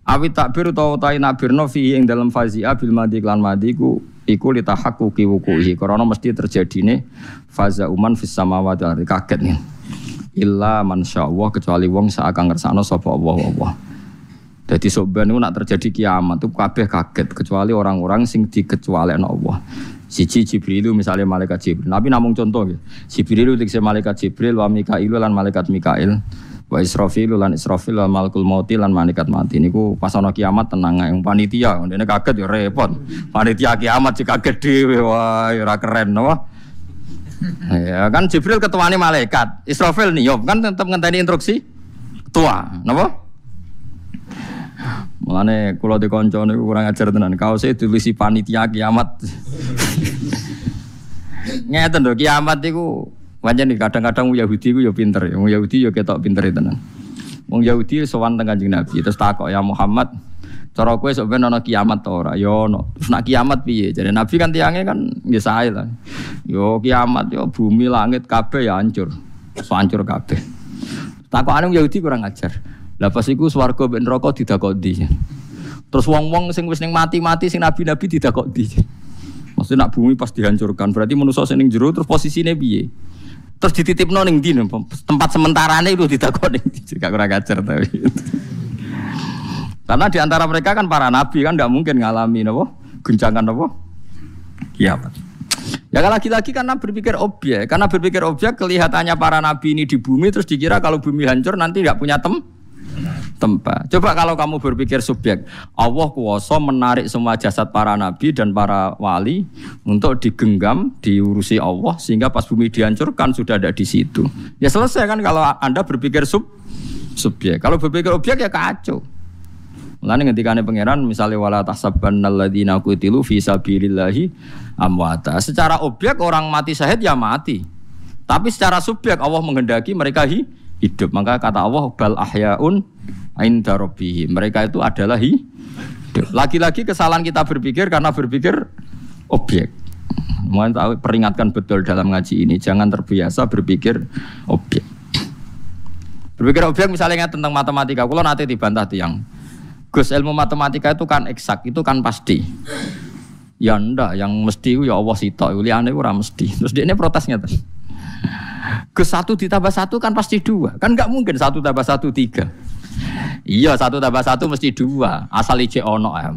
Awi takbir utawa ta nabirno fi ing dalam fazia bil madi klan madi ku iku li tahaqquqi wuquhi. Karena mesti terjadine faza uman fis samawat kaget nih. Illa man Allah kecuali wong seakan ngersakno sapa Allah Allah. Jadi soban itu nak terjadi kiamat itu kabeh kaget kecuali orang-orang sing dikecuali Allah. Siji Jibril misalnya malaikat Jibril. Nabi namung contoh ya. Jibril itu malaikat Jibril wa Mikail lan malaikat Mikail. Wa Israfil lan Israfil lan malakul mauti lan malaikat mati. Niku pas ana kiamat tenang yang panitia. Ndene kaget ya repot. Panitia kiamat jika kaget dhewe wah ora keren no. Ya kan Jibril ketuane malaikat. Israfil nih, kan tetap ngenteni instruksi ketua, napa? Mulane kula di kanca niku kurang ajar tenan. Kaose tulisi panitia kiamat. [laughs] Ngeten lho kiamat iku pancen kadang-kadang Yahudi ku ya pinter. Wong Yahudi ya ketok pinter tenan. Wong Yahudi sowan teng Nabi terus takok ya Muhammad cara kowe sok ben ana kiamat ta ora? Ya ono. Terus nak kiamat piye? Jadi Nabi kan tiange kan ya sae lah. Yo kiamat yo bumi langit kabeh ya hancur. Hancur kabeh. Takokane Yahudi kurang ajar. Lah pas iku swarga ben neraka didakoni. Terus wong-wong sing wis ning mati-mati sing nabi-nabi didakoni. Maksudnya nak bumi pas dihancurkan, berarti manusia sing ning jero terus posisinya piye? Terus dititipno ning ndi tempat sementarane itu ditakoni. Gak kurang ajar tapi. Karena di antara mereka kan para nabi kan tidak mungkin ngalami nopo guncangan nopo kiamat. Ya lagi-lagi karena berpikir objek, karena berpikir objek kelihatannya para nabi ini di bumi terus dikira kalau bumi hancur nanti tidak punya tem tempat. Coba kalau kamu berpikir subjek, Allah kuasa menarik semua jasad para nabi dan para wali untuk digenggam, diurusi Allah sehingga pas bumi dihancurkan sudah ada di situ. Ya selesai kan kalau Anda berpikir sub subjek. Kalau berpikir objek ya kacau. Mulane ngendikane pangeran misalnya wala tahsabanna alladziina qutilu fi sabilillahi amwata. Secara objek orang mati syahid ya mati. Tapi secara subjek Allah menghendaki mereka hidup. Maka kata Allah bal ahyaun inda rabbihim. Mereka itu adalah hidup. Lagi-lagi kesalahan kita berpikir karena berpikir objek. Mohon tahu peringatkan betul dalam ngaji ini jangan terbiasa berpikir objek. Berpikir objek misalnya tentang matematika, kalau nanti dibantah tiang Gus ilmu matematika itu kan eksak, itu kan pasti. Ya ndak, yang mesti ya Allah sitok, liane ora mesti. Terus dia ini protesnya tuh. Gus satu ditambah satu kan pasti dua, kan nggak mungkin satu tambah satu tiga. Iya satu tambah satu mesti dua, asal ije ono ya.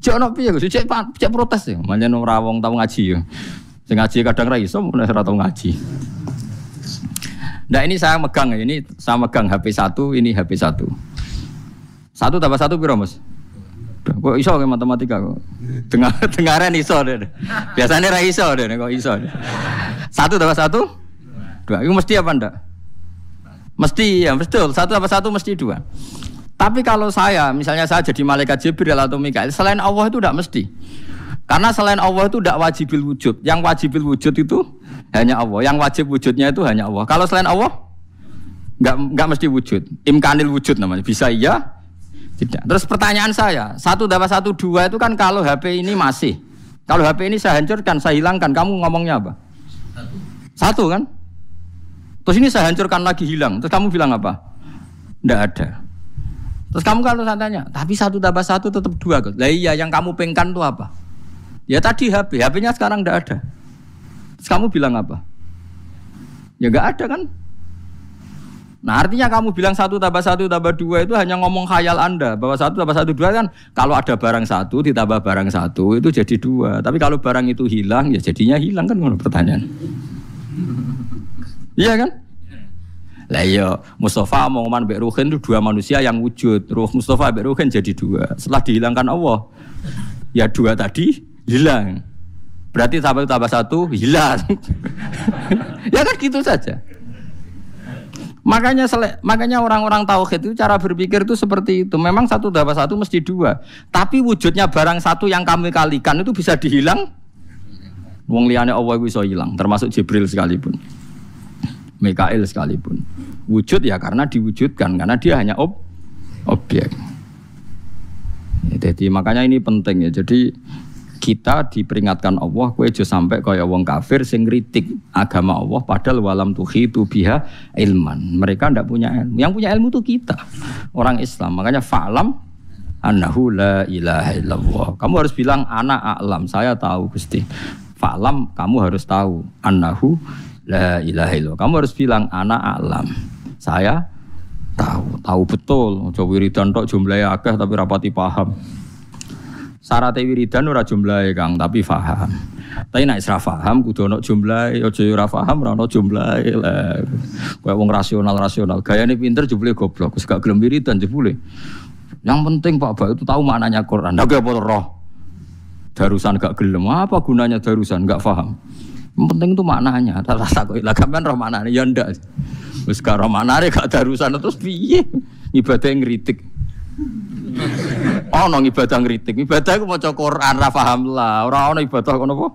Cek ono piye Gus? Cek cek protes ya. Manjen ora wong tau ngaji ya. Sing ngaji kadang ra iso, ora tau ngaji. Nah ini saya megang ya, ini saya megang HP satu, ini HP satu. Satu tambah satu piro mas? Kok iso ke matematika kok? Dengar dengaran [laughs] iso deh. Biasanya ra iso deh kok iso. Satu tambah satu? Dua. Itu mesti apa ndak? Mesti ya, betul. Satu tambah satu mesti dua. Tapi kalau saya, misalnya saya jadi malaikat Jibril atau Mikael, selain Allah itu tidak mesti. Karena selain Allah itu tidak wajibil wujud. Yang wajibil wujud itu hanya Allah. Yang wajib wujudnya itu hanya Allah. Kalau selain Allah, nggak nggak mesti wujud. Imkanil wujud namanya. Bisa iya, tidak. Terus pertanyaan saya, satu dapat satu dua itu kan kalau HP ini masih, kalau HP ini saya hancurkan, saya hilangkan, kamu ngomongnya apa? Satu. Satu kan? Terus ini saya hancurkan lagi hilang, terus kamu bilang apa? Tidak ada. Terus kamu kalau saya tanya, tapi satu tambah satu tetap dua. Lah iya, yang kamu pengkan itu apa? Ya tadi HP, HP-nya sekarang tidak ada. Terus kamu bilang apa? Ya nggak ada kan? Nah artinya kamu bilang satu tambah satu tambah dua itu hanya ngomong khayal anda bahwa satu tambah satu dua kan kalau ada barang satu ditambah barang satu itu jadi dua. Tapi kalau barang itu hilang ya jadinya hilang kan menurut pertanyaan. Iya kan? Lah iya, Mustafa mau Mbak Ruhin itu dua manusia yang wujud. Ruh Mustafa Mbak Ruhin jadi dua. Setelah dihilangkan Allah, ya dua tadi hilang. Berarti tambah satu hilang. [laughs] ya kan gitu saja. Makanya makanya orang-orang tauhid itu cara berpikir itu seperti itu. Memang satu dapat satu mesti dua. Tapi wujudnya barang satu yang kami kalikan itu bisa dihilang. Wong liane Allah bisa hilang, termasuk Jibril sekalipun. Mikael sekalipun. Wujud ya karena diwujudkan, karena dia hanya ob objek. Jadi makanya ini penting ya. Jadi kita diperingatkan Allah kue aja sampai kaya wong kafir sing kritik agama Allah padahal walam itu biha ilman. Mereka ndak punya ilmu. Yang punya ilmu itu kita orang Islam. Makanya fa'lam annahu la ilaha illallah. Kamu harus bilang anak a'lam, saya tahu Gusti. Fa'lam kamu harus tahu annahu la ilaha illallah. Kamu harus bilang anak a'lam. Saya tahu, tahu betul. Coba wiridan tok jumlahnya akeh tapi rapati paham. Syarat wiridan ora jumlahe Kang, tapi faham. Tapi nek isra faham kudu ono jumlahe, aja ora faham ora ono jumlahe lah. Kayak wong rasional-rasional, gayane pinter jebule goblok, wis gak gelem wiridan jebule. Yang penting Pak Ba itu tahu maknanya Quran. Ndak apa roh. Darusan gak gelem, apa gunanya darusan gak faham. Yang penting itu maknanya. Tak kok lah kan roh maknanya ya ndak. Wis gak roh maknane gak darusan terus piye? Ibadah ngritik. Oh, nong ibadah ngritik. Ibadah iku maca Quran ra paham lah. Ora ono ibadah kono apa?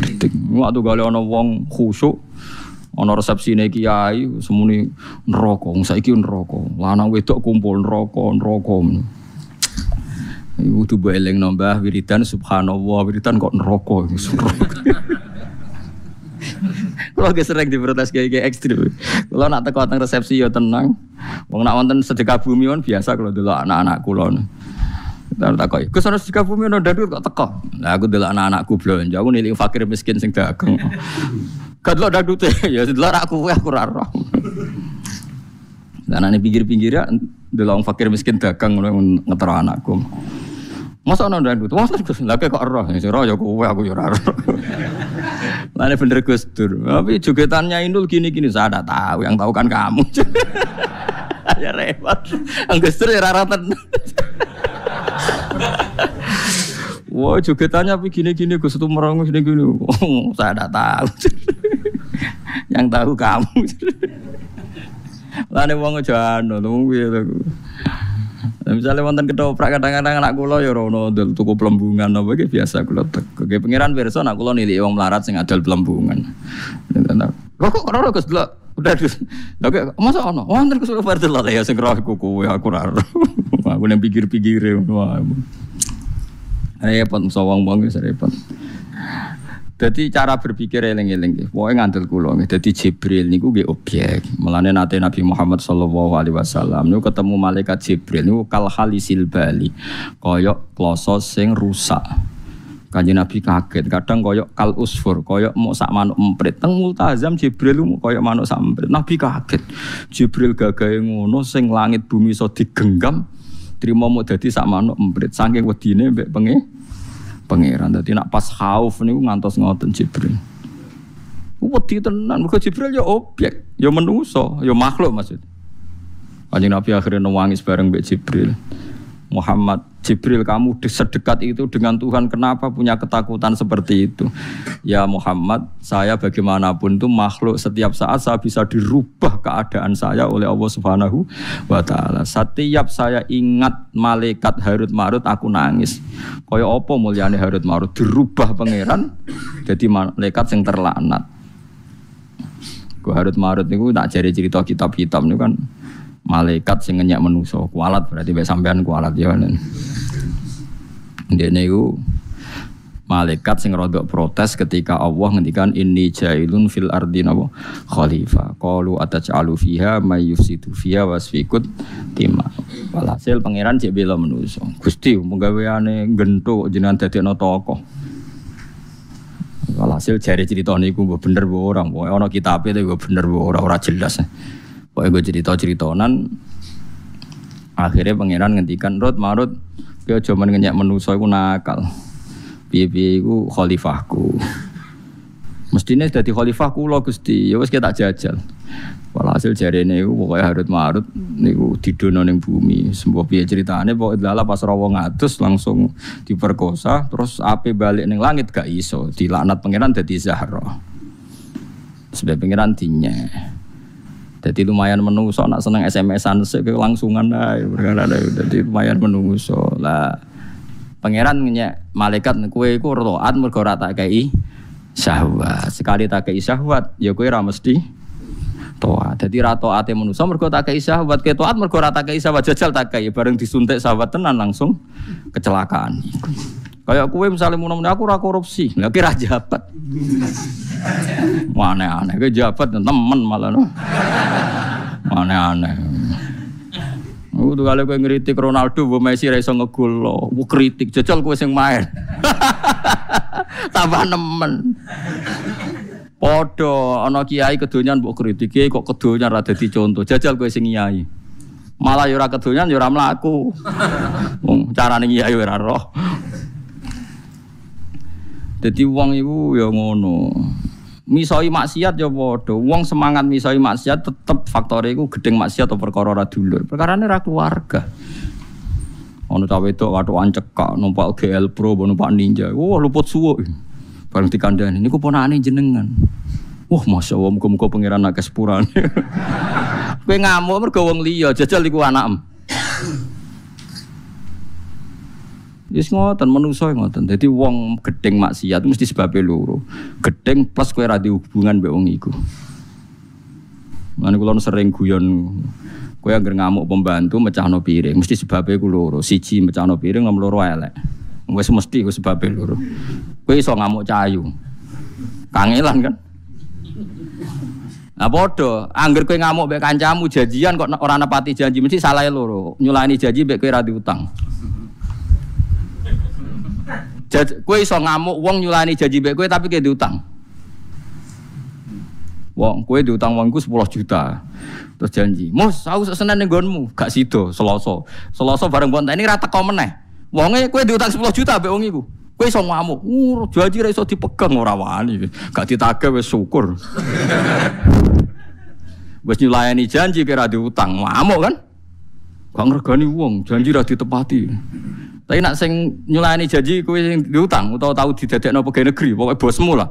Ngritik. Waktu gale ono wong khusyuk ana resepsine kiai semuni neraka. Saiki neraka. Lanang wedok kumpul neraka, neraka. Ibu tuh eleng nambah wiridan subhanallah wiridan kok neraka. [laughs] Kalau gak sering diprotes kayak kayak ekstrim. Kalau nak teko teng resepsi ya tenang. Wong nak wonten sedekah bumi kan biasa kalau dulu anak-anak kulon. Tak takoki. Gus ana Sukabumi ono dadu kok teko. Lah aku delok anak-anakku blonjo, aku nilik fakir miskin sing dagang. Gak delok dadu teh, [laughs] ya delok aku aku ora roh. Dan ane pinggir-pinggir ya, delok fakir miskin dagang ngetero anakku. Masa ana dadu? Masa Gus, lah kok roh, sing roh ya kowe aku ya ora. Lane [laughs] bener Gus Dur. Tapi jogetannya Inul gini-gini saya tidak tahu, yang tahu kan kamu. [laughs] ya repot. Gus Dur ya raratan. [laughs] Wah, jogetannya tapi gini-gini Gus itu merengus gini-gini. Saya tidak tahu. yang tahu kamu. Lane wong aja anu, lu piye to. Misalnya wonten ketoprak kadang-kadang anak kula ya rono ndel tuku plembungan apa iki biasa kula teko. Ge pangeran pirsa anak kula nilai wong melarat sing adol plembungan. Kok kok ora Gus delok udah dus. Oke, masa ono? Wonten Gus ora delok ya sing iku kowe aku ora. [laughs] Aku nang pikir-pikire ngono. Repot sawang-wang wis repot. Jadi cara berpikir eling-eling Pokoknya ngandel kula nggih. Dadi Jibril niku nggih objek. Mulane nate Nabi Muhammad sallallahu alaihi wasallam niku ketemu malaikat Jibril niku kal halisil bali. Koyok kloso sing rusak. Kanjeng Nabi kaget, kadang koyok kal usfur, koyok mau sak manuk emprit. Teng multazam Jibril mau koyok manuk sak emprit. Nabi kaget. Jibril gagahe ngono sing langit bumi iso digenggam, trimo mau dadi sak manuk emprit. Saking wedine mbek pengen pangeran. Dadi nak pas khauf niku ngantos ngoten Jibril. Wedi tenan, mergo Jibril ya objek, ya manusa, ya makhluk maksud. Kanjeng Nabi akhirnya nangis bareng mbek Jibril. Muhammad Jibril kamu sedekat itu dengan Tuhan kenapa punya ketakutan seperti itu? Ya Muhammad saya bagaimanapun itu makhluk setiap saat saya bisa dirubah keadaan saya oleh Allah Subhanahu wa taala. Setiap saya ingat malaikat Harut Marut aku nangis. Kaya apa mulyane Harut Marut? Dirubah pangeran jadi malaikat yang terlaknat. Gua Harut Marut niku tak jari cerita kitab-kitab niku kan malaikat sing ngenyak menuso kualat berarti mbek sampean kualat ya Dene iku malaikat sing rodok protes ketika Allah ngendikan inni jailun fil ardi napa? Khalifah. Qalu ataj'alu fiha may yufsidu fiha wasfikut tima. Walhasil pangeran cek bela menuso Gusti penggaweane gento jenengan dadekno tokoh. Walhasil jari cerita niku bener bu orang pokoke ana kitabe itu bener bu ora ora jelas Pokoknya gue cerita ceritonan akhirnya pangeran ngendikan rot marut gue cuma ngenyak menuso iku nakal? Piye iku khalifahku. Mestinya jadi khalifahku lo gusti. Ya wes kita jajal. Walhasil jari ini pokoknya harut marut niku didono ning bumi. Sembuh piye ceritane? Pokoknya lala pas rawa ngatus langsung diperkosa terus api balik ning langit gak iso. Dilaknat pangeran jadi Zahra. Sebab pangeran dinya jadi lumayan menungso nak seneng SMS-an langsungan ae perkara Jadi lumayan menungso. Lah pangeran ngenyek malaikat kue iku taat mergo ora tak kei syahwat. Sekali tak kei syahwat ya kowe ora mesti toat. Jadi ra taate menungso mergo tak kei syahwat, ke taat mergo ora tak kei syahwat jajal tak kei bareng disuntik syahwat tenan langsung kecelakaan. Kayak kue misalnya mau aku ora korupsi, lagi kira jabat. Mana aneh, ke jabat temen malah no. Mana aneh. Aku tuh kali gue ngeritik Ronaldo, gue Messi raiso ngegul lo, kritik, jajal gue sing main. [laughs] Tambah nemen. Podo, ana kiai kedonyan mbok kritik, kiai kok kedonyan ra dadi contoh. Jajal gue sing kiai. Malah yo ora kedonyan yo ora mlaku. Wong carane kiai ora roh. Jadi uang ibu ya ngono. Misoi maksiat ya padha. Wong semangat misoi maksiat tetep faktor iku gedeng maksiat atau perkara ora dulur. Perkarane ra keluarga. Ono itu waktu cekak numpak GL Pro numpak Ninja. Wah luput suwo. Bareng dikandani niku ponakane jenengan. Wah, masya Allah, muka-muka pangeran nak kesepurane. [laughs] Kowe ngamuk mergo wong liya, jajal iku anakem. Wis ngoten menungso ngoten. Dadi wong gedeng maksiat mesti sebabe loro. Gedeng plus kowe ra hubungan mbek wong iku. Mane kula sering guyon kowe anggere ngamuk pembantu mecahno piring, mesti sebabe ku loro. Siji mecahno piring, nomor loro elek. Wis mesti ku sebabe loro. Kowe iso ngamuk cayu. Kangelan kan? Nah podo, angger kowe ngamuk mbek kancamu janjian kok ora nepati janji mesti salah loro. Nyulani janji mbek kowe ra diutang. Kowe iso ngamuk wong nyulani janji mbek kowe tapi kowe diutang. Wong kowe diutang wongku 10 juta. Terus janji, "Mus, aku senen ning nggonmu." Gak sido, Selasa. Selasa bareng ini ra teko meneh. Wonge kowe diutang 10 juta mbek wong iku. Kowe iso ngamuk. Uh, janji iso dipegang ora wani. Gak ditagih wis syukur. [laughs] Wis nyulayani janji kira diutang, ngamuk kan? Gak ngergani wong, janji ra ditepati. Tapi nak sing nyulayani janji kowe sing diutang utawa tahu didadekno pegawai negeri, pokoke bosmu lah.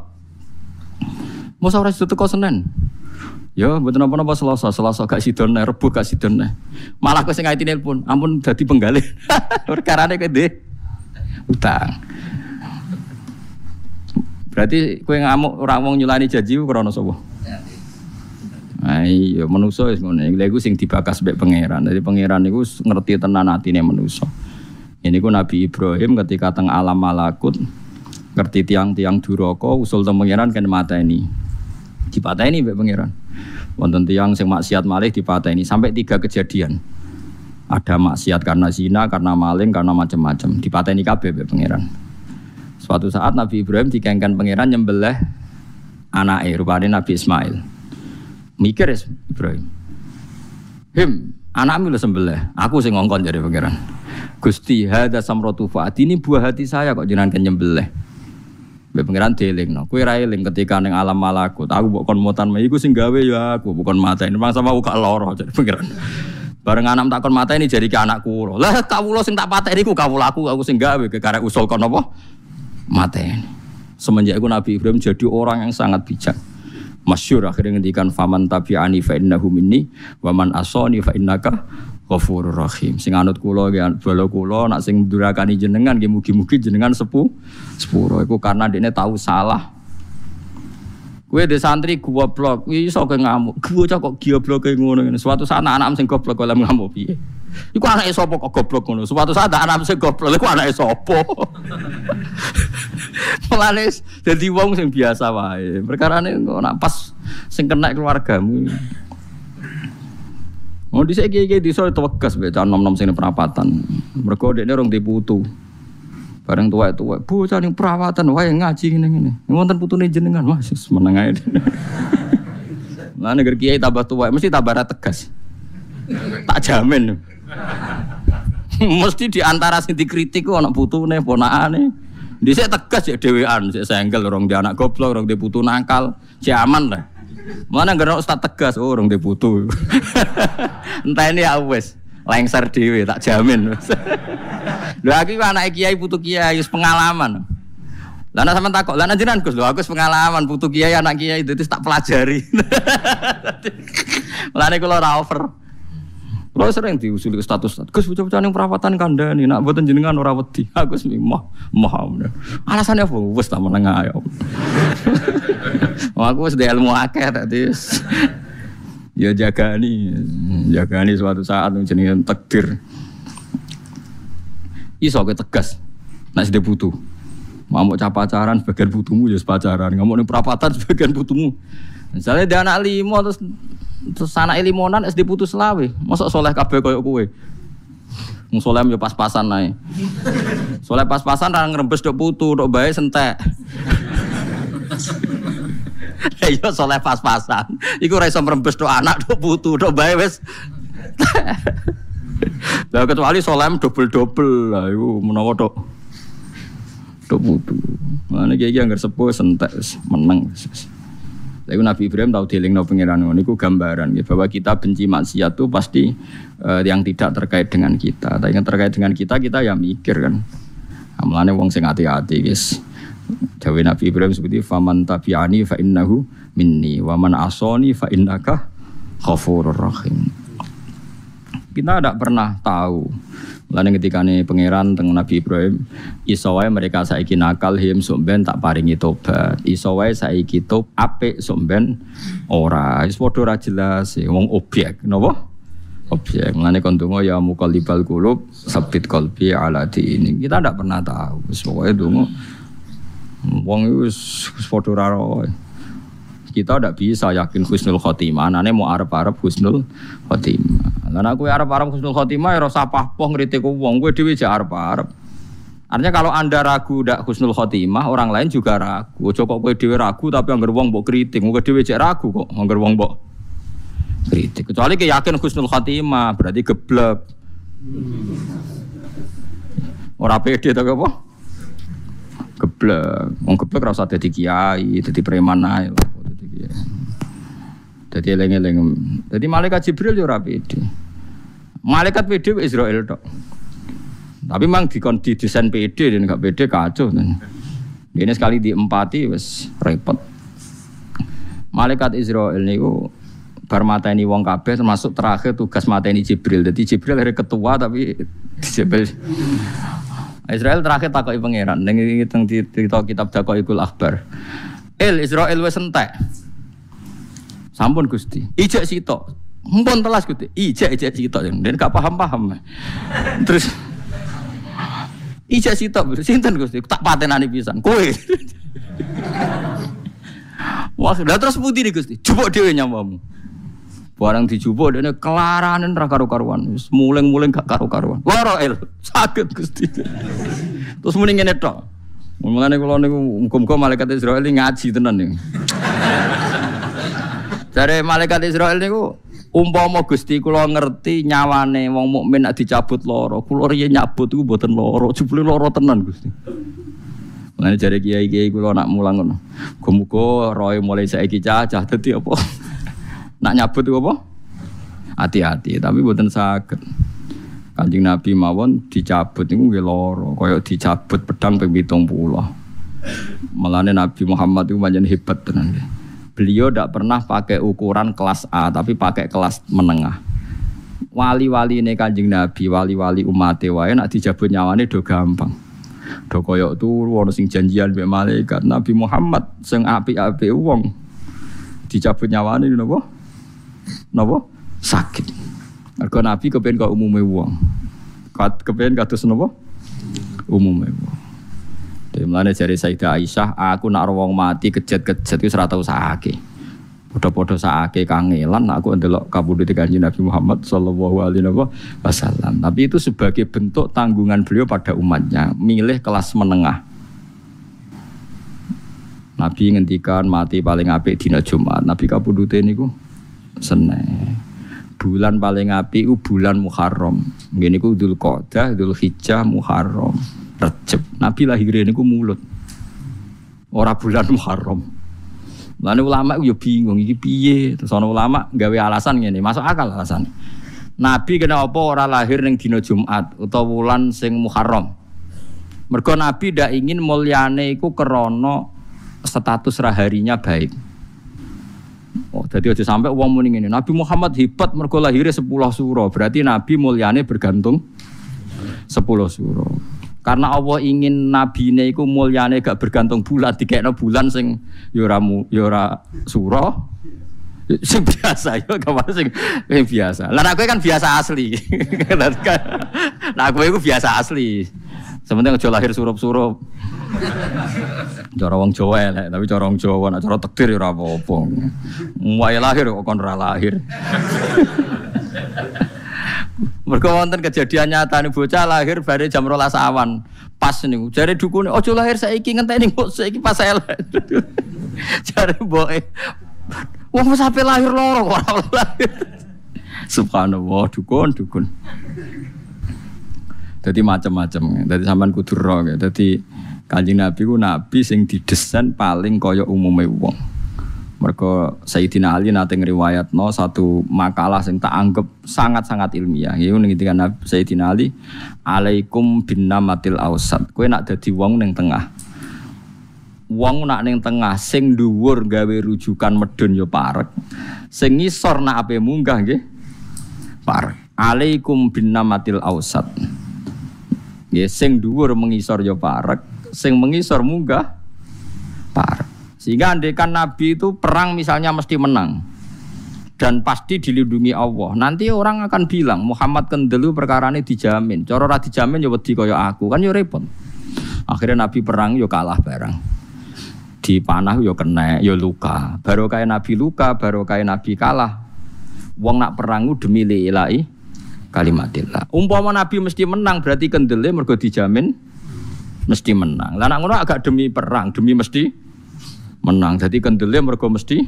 Masa ora sido teko Senin. Ya, mboten napa-napa Selasa, Selasa gak sidon Rebu gak sidon Malah kowe sing ngati nelpon, ampun dadi penggalih. [laughs] Perkarane kene utang. Berarti kowe ngamuk ora wong nyulani janji krana sapa? Nah, iya manusa wis ngene. Sing dibakas mbek pangeran. Jadi pangeran niku ngerti tenan atine manusa. Ini ku Nabi Ibrahim ketika teng alam malakut ngerti tiang-tiang duraka usul teng pangeran kan mata ini. Dipateni mbek pangeran. Wonten tiang sing maksiat malih dipateni sampai tiga kejadian. Ada maksiat karena zina, karena maling, karena macam-macam. Dipateni kabeh mbek pangeran. Suatu saat Nabi Ibrahim dikengkan pangeran nyembelih anak rupanya Nabi Ismail. Mikir Ibrahim. Him, anakmu lo sembelih. Aku sing ngongkon jadi pangeran. Gusti hada samrotu faat ini buah hati saya kok jenengan kan nyembelih. Be pangeran deling no. Kue railing ketika neng alam malakut. Aku bukan mutan mah iku sing gawe ya aku bukan mata ini. Masa mau gak loro jadi pangeran. Bareng anak takon mata ini jadi ke anakku. Lah lo sing tak patah ini ku kau laku aku sing gawe ke karek usul kon apa? Mata ini. Semenjak aku Nabi Ibrahim jadi orang yang sangat bijak. Masyur akhirnya ngendikan faman tabi'ani fa innahu minni wa man asani fa innaka Ghafurur Rahim. Sing anut kula nggih bala kula nak sing durakani jenengan nggih mugi-mugi jenengan sepu sepuro iku karena dekne tahu salah. Kue de santri goblok, iso ke ngamuk. Bocah kok goblok kayak ngono. Suatu saat anak sing goblok oleh ngamuk piye? Iku anake sapa kok goblok ngono. Suatu saat anak sing goblok iku anake sapa? [laughs] Mulane dadi wong sing biasa wae. Perkarane kok nak pas sing kena keluargamu. Oh di kiai di sini tewegas baca nom nom sini perapatan. Mereka dia orang diputu. Bareng tua tua, bocah ning perawatan, wah ngaji ini ini. Wonten putune jenengan, wah meneng ae. [laughs] Lah negeri kiai tambah tua, mesti tambah tegas. Tak jamin. [laughs] mesti di antara sing dikritik kok anak putune, ponakane. Dhisik tegas ya dhewean, sik senggel orang di anak goblok, orang di putu nakal, aman lah. Mana nggak ustad tegas, oh orang diputu. [laughs] Entah ini ya wes, lengser dewi tak jamin. [laughs] Lagi aku anak kiai putu kiai pengalaman. Lana sama takut, lana jenengan Gus, lho aku pengalaman putu kiai anak kiai itu tak pelajari. Lana kalau over. Kalau sering diusuli status, Gus bocah-bocah yang perawatan kandani, nak buatan jenengan ora wedi. Aku sih mah mah. Alasannya apa? Wes tak menengah [laughs] ya. aku sudah ilmu akeh tadi. ya jaga nih, jaga nih suatu saat jenengan takdir. Iso ke tegas, nak sudah butuh. Mau cap pacaran sebagian butuhmu ya pacaran, nggak mau perapatan [laughs] sebagian butuhmu. Misalnya dia anak lima terus Terus anak limonan es diputus selawe. Masuk soleh kabeh koyo kue. Wong yo pas-pasan nae. Soleh pas-pasan ra ngrembes dok putu, dok bae sentek. Iya soleh pas-pasan. Iku ora iso dok anak dok putu, dok bae wis. Lah kecuali soleh double-double lah iku menawa dok dok putu. Mana iki anggere sepuh sentek meneng. Tapi Nabi Ibrahim tahu dealing no pengiran itu gambaran ya, bahwa kita benci maksiat itu pasti uh, yang tidak terkait dengan kita. Tapi yang terkait dengan kita kita ya mikir kan. Amalane wong sing hati-hati guys. Dawe Nabi Ibrahim seperti faman tabi'ani fa innahu minni wa man asoni fa innaka ghafurur rahim. Kita tidak pernah tahu Lalu ketika nih pangeran teng Nabi Ibrahim, isowai mereka saiki nakal him sumben tak paringi tobat. Isowai saiki top ape sumben ora. Is padha ora jelas, e, wong objek, nopo? Objek. Mulane kon donga ya muqallibal qulub sabit qalbi ala ini. Kita tidak pernah tahu. Pokoke donga wong padha ora kita tidak bisa yakin husnul khotimah. Anane mau arep-arep husnul khotimah. Karena aku arep-arep husnul khotimah ya rasa pahpoh ngritik wong, kowe dhewe jak arep-arep. Artinya kalau anda ragu tidak husnul khotimah, orang lain juga ragu. Ojo kok kowe ragu tapi anggar wong mbok kritik, muga dhewe ragu kok anggar wong mbok kritik. Kecuali ke yakin husnul khotimah, berarti geblek. Ora pede to apa? Geblek. Wong geblek ora usah dadi kiai, dadi preman ae. Dadi eling-eling. Dadi malaikat Jibril yo ora pede. Malaikat pede Israel tok. Tapi memang dikon di desain PD dan nggak PD kacau. Ini sekali diempati wes repot. Malaikat Israel niku bar mateni wong kabeh termasuk terakhir tugas mateni Jibril. Jadi Jibril hari ketua tapi [laughs] Jibril Israel terakhir takoki pangeran ning teng cerita kitab Dakoikul Akbar. El Israel wes entek. Sampun Gusti. Ijek sitok. Mumpun telas Gusti. Ijek ijek sitok. Dan gak paham-paham. Terus Ijak sitok, sinten Gusti, tak patenani pisan. Kowe. Wah, sudah terus putih nih Gusti. Jupuk dhewe nyamamu. Barang dijupuk dene kelaranen ra karo-karuan. Muleng-muleng gak karo-karuan. Loro el, sakit Gusti. Terus muni ngene tok. Kula niku muga-muga malaikat Israel ngaji tenan nih. Dari malaikat Israel niku Umpama Gusti kula ngerti nyawane wong mukmin nek dicabut loro, kula riyen nyabut iku mboten loro, jebule loro tenan Gusti. Mulane jare kiai-kiai kula nak mulang ngono. Muga-muga roe mulai saiki cacah dadi apa? [laughs] nak nyabut iku apa? Hati-hati, tapi mboten saged. Kanjeng Nabi mawon dicabut niku nggih loro, kaya dicabut pedang ping 70. Mulane Nabi Muhammad itu pancen hebat tenan nggih beliau tidak pernah pakai ukuran kelas A tapi pakai kelas menengah. Wali-wali ini kanjeng Nabi wali-wali umat wae nak dijabut nyawane do gampang. Do koyok turu ono sing janjian mbek malaikat. Nabi Muhammad sing api-api wong dicabut nyawane napa? Napa? Sakit. Mergo Nabi kepen kok umume wong. Kepen kados napa? Umume wong jadi mulane jari Sayyidah Aisyah, aku nak wong mati kejet-kejet itu serata usahake. Podo-podo saake kangelan aku ndelok kabudut kanjeng Nabi Muhammad sallallahu alaihi wasallam. Tapi itu sebagai bentuk tanggungan beliau pada umatnya, milih kelas menengah. Nabi ngendikan mati paling apik dina Jumat. Nabi kabudute niku Senin. Bulan paling apik u bulan Muharram. Ngene iku Dzulqa'dah, Dzulhijjah, Muharram. Recep. Nabi lahirnya ini mulut. Orang bulan Muharram. Lalu ulama yo bingung iki piye. Terus ana ulama gawe alasan ngene, masuk akal alasan. Nabi kena apa ora lahir ning dina Jumat utawa wulan sing Muharram. Mergo Nabi ndak ingin mulyane iku krana status raharinya baik. Oh, jadi aja sampai uang muni ini. Nabi Muhammad hebat mergo lahirnya 10 suro. Berarti Nabi mulyane bergantung 10 suro. Karena Allah ingin nabi ini iku mulyane gak bergantung bulan dikekno bulan sing yoramu yora suro sing biasa yo gak sing sing biasa. Lah aku kan biasa asli. nah aku itu biasa asli. Sementing aja lahir surup-surup. Cara wong Jawa elek, tapi cara wong Jawa nek cara takdir ora apa-apa. Wae lahir kok kon lahir. [laughs] Mergo wonten kejadian nyata nih bocah lahir bare jam rolas awan. Pas niku. Jare dukune ojo lahir saiki ngenteni kok saiki pas saya. [laughs] Jare mboke Wong wis sampe lahir loro kok lahir. Subhanallah dukun dukun. Jadi macam-macam. Jadi sampean kudu ro. Jadi kanjeng Nabi ku nabi sing didesain paling kaya umume wong. Mereka Sayyidina Ali nate no satu makalah yang tak anggap sangat-sangat ilmiah. Iku ngendika Sayyidina Ali, "Alaikum bin namatil ausat." Kowe nak dadi wong ning tengah. Wong nak ning tengah sing dhuwur gawe rujukan medun yo parek. Sing ngisor nak ape munggah nggih parek. Alaikum bin namatil ausat. Nggih sing dhuwur mengisor yo parek, sing mengisor munggah parek. Sehingga andekan Nabi itu perang misalnya mesti menang dan pasti dilindungi Allah. Nanti orang akan bilang Muhammad kendelu perkara ini dijamin. Coro dijamin ya wedi kaya aku kan ya repot. Akhirnya Nabi perang ya kalah barang. Di panah ya kena ya luka. Baru kayak Nabi luka, baru kayak Nabi kalah. Wong nak perang demi lillahi kalimatillah. Umpama Nabi mesti menang berarti kendele mergo dijamin mesti menang. Lah ngono agak demi perang, demi mesti menang. Jadi kendele mergo mesti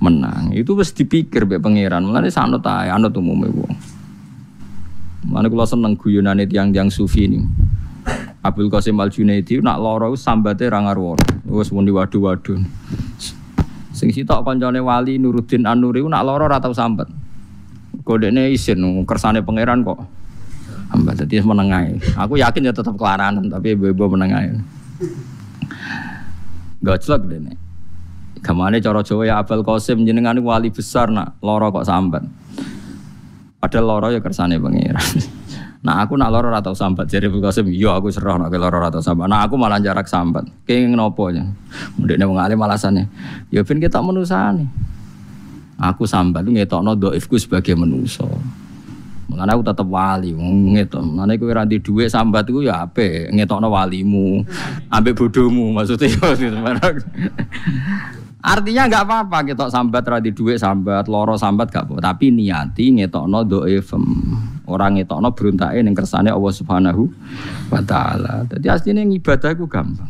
menang. Itu wis dipikir mbek pangeran. Mulane sanut ae anut umume wong. Mulane kula seneng guyonane tiang-tiang sufi ini. Abdul Qasim Al Junaidi nak loro sambate ra ngaruh. Wis muni waduh-waduh. Sing sitok kancane wali Nuruddin An-Nuri nak loro ora tau sambat. Kodene isin kersane pangeran kok. Hamba dadi menengai. Aku yakin ya tetap kelaranan tapi ibu-ibu menengai. Goclok dene. Kamane cara Jawa ya Abel Qasim jenengan wali besar nak loro kok sambat. Padahal loro ya kersane pangeran. [laughs] Nah aku nak loro atau sambat jadi Abdul Qasim, iya aku serah nak loro atau sambat. Nah aku malah jarak sambat. Kayak nopo ya. Mudine wong alim alasannya. Ya ben kita nih. Aku sambat lu ngetokno doifku sebagai manusa. Mulane aku tetep wali ngetok. Mulane kowe ra duwe sambat iku ya apik, ngetokno walimu. Ambek bodohmu maksudnya [laughs] Artinya nggak apa-apa kita sambat radi duit sambat loro sambat gak apa tapi niati ngetokno doifem orang ngetokno beruntake ning kersane Allah Subhanahu wa taala. Dadi asline ibadah iku gampang.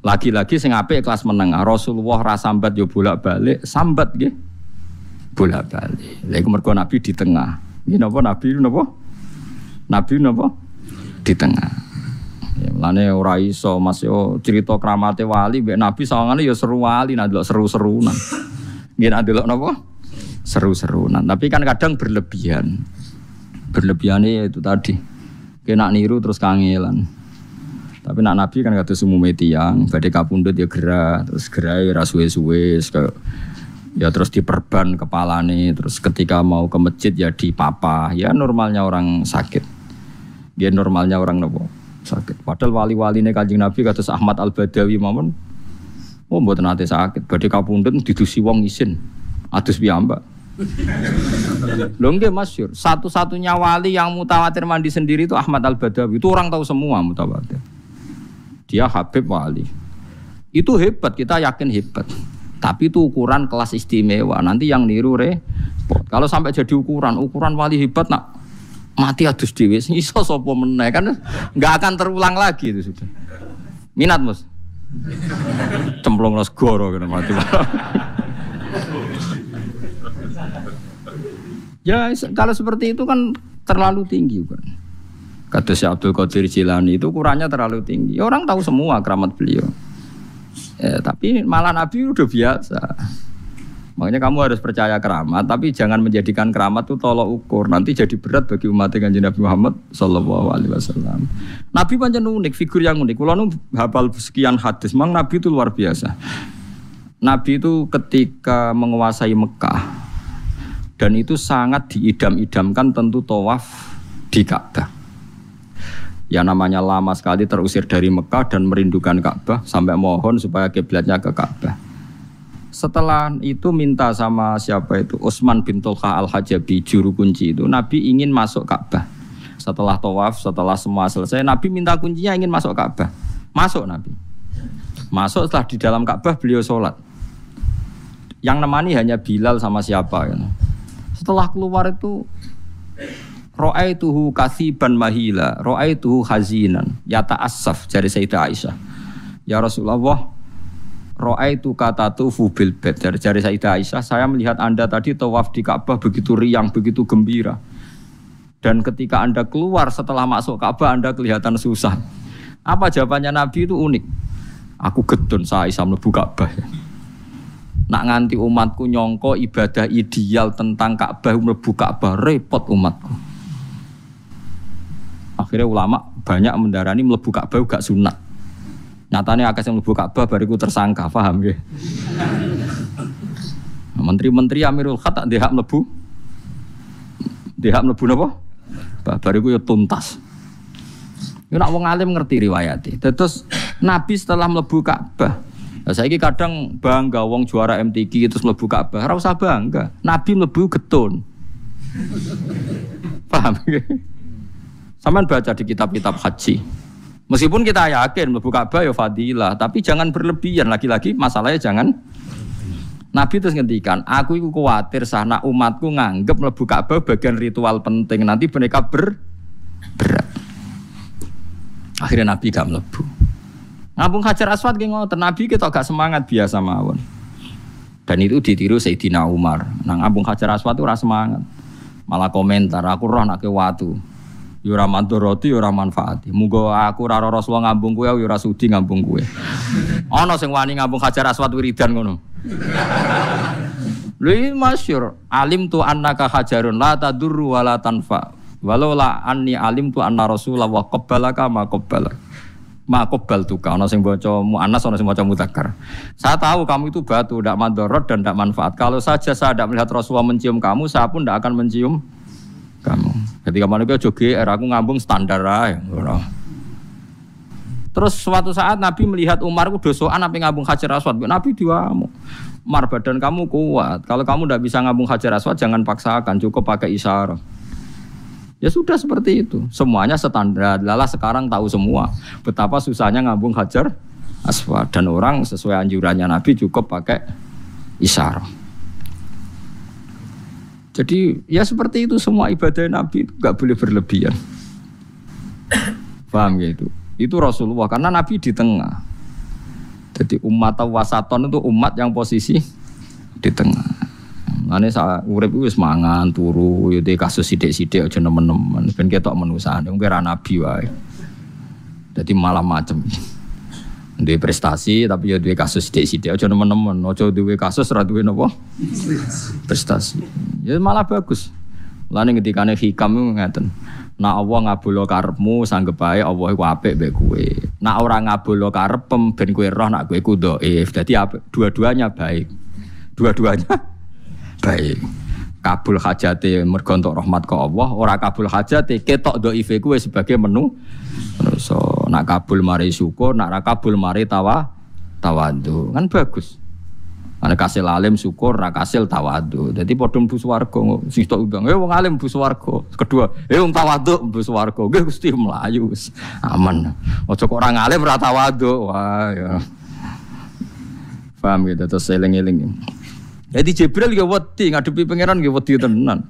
Lagi-lagi sing apik kelas menengah Rasulullah ra sambat yo bolak-balik, sambat nggih. Bolak-balik. Lha iku mergo Nabi di tengah. Nggih napa Nabi napa? Nabi napa? Di tengah. Ya, Lane ora iso Mas cerita kramate wali mbek Nabi sawangane yo seru wali nah seru-serunan. Nggih nak delok napa? Seru-serunan. Tapi kan kadang berlebihan. Berlebihannya itu tadi. Kena niru terus kangelan. Tapi nak Nabi kan kata semua tiang, badai kapundut ya gerah, terus gerah ya suwe-suwe, ya terus diperban kepala nih, terus ketika mau ke masjid ya di papa, ya normalnya orang sakit, dia normalnya orang nopo sakit. Padahal wali-wali ini kanjeng Nabi kata Ahmad Al Badawi mamon, oh buat nanti sakit. Badai kapundut didusi wong isin, adus piyambak. [laughs] Lho nggih masyhur, satu-satunya wali yang mutawatir mandi sendiri itu Ahmad Al Badawi. Itu orang tahu semua mutawatir. Dia Habib wali. Itu hebat, kita yakin hebat. Tapi itu ukuran kelas istimewa. Nanti yang niru repot. Kalau sampai jadi ukuran, ukuran wali hebat nak mati adus dewi iso sapa meneh? Kan nggak akan terulang lagi itu sudah. Minat mus cemplung los goro kena mati. [laughs] Ya kalau seperti itu kan terlalu tinggi kan kata si Abdul Qadir Jilani itu ukurannya terlalu tinggi. Orang tahu semua keramat beliau ya, tapi malah Nabi udah biasa Makanya kamu harus percaya keramat, tapi jangan menjadikan keramat itu tolok ukur. Nanti jadi berat bagi umat dengan Nabi Muhammad Sallallahu Alaihi Wasallam. Nabi panjang unik, figur yang unik. Kalau hafal sekian hadis, memang Nabi itu luar biasa. Nabi itu ketika menguasai Mekah dan itu sangat diidam-idamkan tentu tawaf di Ka'bah. Ya namanya lama sekali terusir dari Mekah dan merindukan Ka'bah sampai mohon supaya kiblatnya ke Ka'bah. Setelah itu minta sama siapa itu Utsman bin Tulkah al Hajabi juru kunci itu Nabi ingin masuk Ka'bah. Setelah tawaf, setelah semua selesai, Nabi minta kuncinya ingin masuk Ka'bah. Masuk Nabi. Masuk setelah di dalam Ka'bah beliau sholat. Yang nemani hanya Bilal sama siapa. Ya. Setelah keluar itu Ro'aituhu kasiban mahila, ro'aituhu hazinan, yata asaf dari Sayyidah Aisyah. Ya Rasulullah, Roa itu kata tufu bil bed dari jari Sayyidah Aisyah. Saya melihat anda tadi tawaf di Ka'bah begitu riang, begitu gembira. Dan ketika anda keluar setelah masuk Ka'bah anda kelihatan susah. Apa jawabannya Nabi itu unik. Aku gedun saya Aisyah melebu Ka'bah. Nak nganti umatku nyongko ibadah ideal tentang Ka'bah melebu Ka'bah repot umatku. Akhirnya ulama banyak mendarani melebu Ka'bah gak sunat. Nyatanya yang mlebu Ka'bah bariku tersangka, paham ya? Menteri-menteri Amirul Khat tak dihak mlebu. Dihak mlebu napa? Bariku ya tuntas. Yo nak wong alim ngerti riwayat Terus Nabi setelah mlebu Ka'bah, Nah, saya kadang bangga wong juara MTQ terus mlebu Ka'bah. Ora usah bangga. Nabi mlebu getun. Paham? Saman baca di kitab-kitab haji. Meskipun kita yakin mlebu Ka'bah ya fadilah, tapi jangan berlebihan. Lagi-lagi masalahnya jangan Nabi terus ngendikan, aku itu khawatir sana umatku nganggep mlebu Ka'bah bagian ritual penting. Nanti mereka ber berat. Akhirnya Nabi gak melebu. Ngabung Hajar Aswad ki ngoten, Nabi kita gak semangat biasa mawon. Dan itu ditiru Sayyidina Umar. Nang ngabung Hajar Aswad itu rasa semangat. Malah komentar, aku roh nak ke watu. Yura roti, yura manfaati. Muga aku raro Rasulullah ngambung kue, yura sudi ngambung kue. Ono sing wani ngambung Hajar Aswad wiridan ngono. Lha masyur, alim tu annaka hajarun la tadurru wa la tanfa. Walau la anni alim tu anna Rasulullah wa qabbalaka ma qabbalaka ma qabal tuka ana sing maca muannas ana sing maca mudzakkar. Saya tahu kamu itu batu, tidak mandorot dan tidak manfaat. Kalau saja saya tidak melihat Rasulullah mencium kamu, saya pun tidak akan mencium kamu. Ketika manusia joge, era aku ngambung standar aja. Terus suatu saat Nabi melihat Umar ku dosoan apa ngambung hajar aswad. Nabi diwamu. Umar badan kamu kuat. Kalau kamu tidak bisa ngambung hajar aswad, jangan paksakan. Cukup pakai isyarat. Ya sudah seperti itu. Semuanya standar. Lala sekarang tahu semua betapa susahnya ngambung hajar aswad dan orang sesuai anjurannya Nabi cukup pakai isyarat. Jadi ya seperti itu semua ibadah Nabi itu nggak boleh berlebihan. Paham ya itu? Itu Rasulullah karena Nabi di tengah. Jadi umat wasaton itu umat yang posisi di tengah. Mane sa urip wis mangan turu ya kasus sithik-sithik aja nemen-nemen ben ketok menusane wong kira nabi wae. Dadi malah macem. Duwe prestasi tapi ya duwe kasus sithik-sithik aja nemen-nemen, aja duwe kasus ora duwe napa? prestasi. Ya malah bagus. Lane ketikane hikam ngaten. Nak Allah ngabulo karepmu sanggep bae Allah iku apik mbek kowe. Nak ora ngabulo karepem ben kowe roh nak kowe ku dhaif. Dadi dua-duanya baik. Dua-duanya [laughs] baik kabul hajate mergo untuk rahmat ke Allah ora kabul hajate ketok do kuwe sebagai menu so nak kabul mari syukur nak ra kabul mari tawa tawadu kan bagus Ana kasil alim syukur, ra kasil tawadu. Dadi padha mlebu swarga. Sitok undang, eh wong alim mlebu swarga. Kedua, eh wong tawadu mlebu swarga. Nggih Gusti mlayu aman. Aja kok ora ngalim ora tawadu. Wah ya. Paham gitu terus eling-eling. Jadi Jibril ya wedi ngadepi pangeran ya wedi tenan.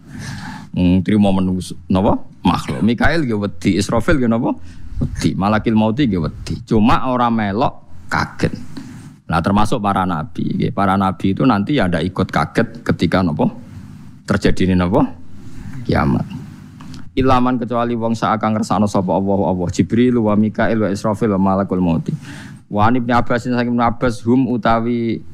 Hmm, terima menungso napa? Makhluk. Mikail ya wedi, Israfil ya napa? Wedi. Malakil mauti ya wedi. Cuma orang melok kaget. Nah termasuk para nabi. Para nabi itu nanti ada ikut kaget ketika napa? Terjadi ini napa? Kiamat. Ilaman kecuali wong seakan ngersakno sapa Allah Allah Jibril wa Mikail wa Israfil wa Malakul Mauti. Wa Ibnu Abbas saking Abbas hum utawi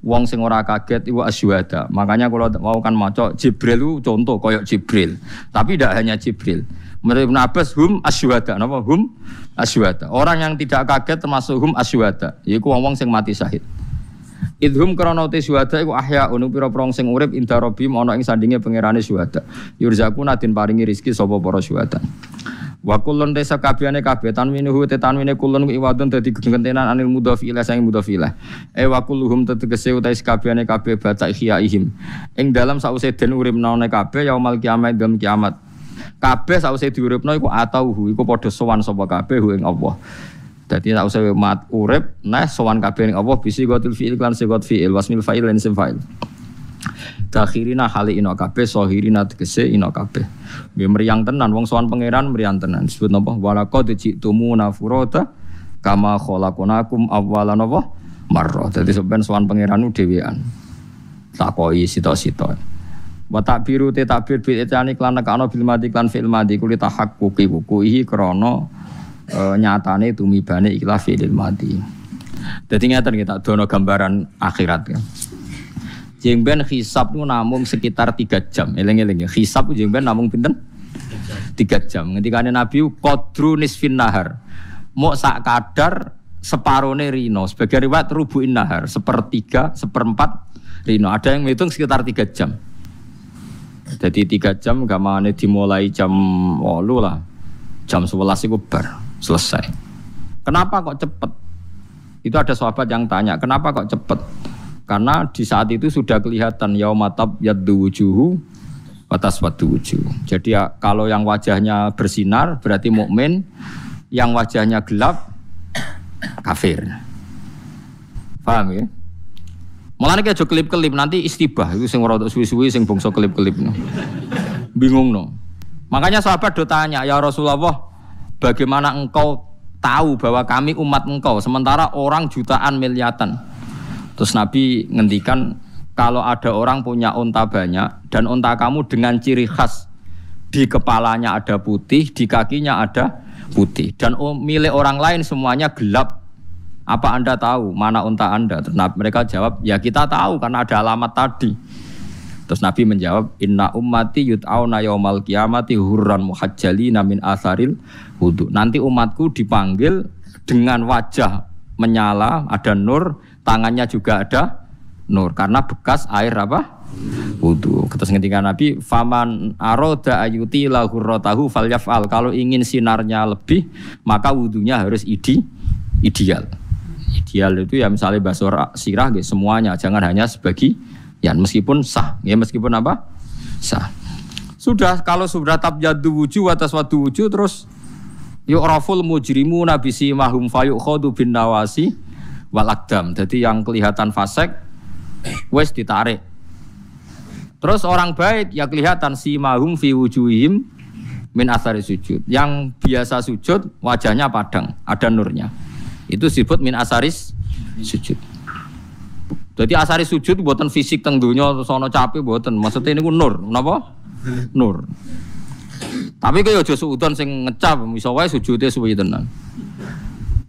wong sing ora kaget iku asyuhada. Makanya kalau mau kan maca Jibril itu contoh koyok Jibril. Tapi tidak hanya Jibril. Menurut Ibn Abbas hum asyuhada. Napa hum asyuhada. Orang yang tidak kaget termasuk hum asyuhada. Yaiku wong-wong sing mati syahid. Idhum krana te syuhada iku ahya unu pira-pira sing urip inda rabbim ana ing sandinge pangerane syuhada. Yurzakuna den paringi rezeki sapa para syuhada. Wa desa kabehane kabeh tanwinuhu te tanwine kullun iwadun dadi gentenan anil mudhafi ila sang mudhafi ila. E wa kulluhum tetegese utai kabehane kabeh bata ihim. Ing dalam sause den urip naone kabeh yaumal kiamat dalam kiamat. Kabeh sause diuripno iku atauhu iku padha sowan sapa kabeh ing Allah. Dadi sause mat urip nah sowan kabeh ing Allah bisi gotil fi'il lan sigot fi'il wasmil fa'il lan isim fa'il. Dakhirina hali ino kabeh sohirina tegese ino kabeh. Nggih meriang tenan wong sowan pangeran meriang tenan. Disebut napa? Walaqad ji'tumuna furata kama khalaqnakum awwala napa? Marra. Dadi sampean sowan pangeran dhewean. Takoi sito-sito. Wa takbiru te takbir bil itani klan nekano bil mati klan fil mati kuli tahaqquqi wukuhi krana e, nyatane tumibane ikhlas fi'il mati. Dadi ngeten kita dono gambaran akhirat kan. Jengben hisap itu namung sekitar tiga jam. Eleng-eleng ya. Hisap jengben namung pinten? Tiga jam. Ketika Nabi kodru nisfin nahar. Mau sak kadar separone rino. Sebagai riwayat rubuin nahar. Sepertiga, seperempat rino. Ada yang menghitung sekitar tiga jam. Jadi tiga jam gamane dimulai jam walu lah. Jam sebelas itu bar. Selesai. Kenapa kok cepet? Itu ada sahabat yang tanya, kenapa kok cepet? Karena di saat itu sudah kelihatan yaumatab yaddu wujuhu batas wadu wujuh. Jadi ya, kalau yang wajahnya bersinar berarti mukmin, yang wajahnya gelap kafir. Paham ya? Malah kayak kelip-kelip nanti istibah itu sing rodok suwi-suwi sing bongso kelip-kelip. Bingung no. Makanya sahabat do tanya, "Ya Rasulullah, bagaimana engkau tahu bahwa kami umat engkau sementara orang jutaan miliatan. Terus Nabi ngendikan kalau ada orang punya unta banyak dan unta kamu dengan ciri khas di kepalanya ada putih, di kakinya ada putih dan milik orang lain semuanya gelap. Apa Anda tahu mana unta Anda? Terus mereka jawab, "Ya kita tahu karena ada alamat tadi." Terus Nabi menjawab, "Inna ummati yut'auna yaumal qiyamati hurran muhajjalina min asaril wudu." Nanti umatku dipanggil dengan wajah menyala, ada nur, tangannya juga ada nur karena bekas air apa? wudhu. Terus ketika Nabi, faman aroda ayuti lahurrotahu falyafal. Kalau ingin sinarnya lebih, maka wudhunya harus ide, ideal. Ideal itu ya misalnya basur sirah, gitu, semuanya, jangan hanya sebagi Ya meskipun sah, ya meskipun apa? Sah. Sudah kalau sudah tabyadu wujuh atas wadu wujuh terus yuk raful mujrimu nabi si mahum fayuk khodu bin nawasi walakdam. Jadi yang kelihatan fasek wes ditarik. Terus orang baik ya kelihatan si mahum fi wujuhim min asari sujud. Yang biasa sujud wajahnya padang, ada nurnya. Itu disebut min asaris sujud. Jadi asari sujud buatan fisik teng dunia sono capek buatan. Maksudnya ini nur, kenapa? Nur. Tapi kayak aja suudon sing ngecap, misal wae sujudnya suwi tenan.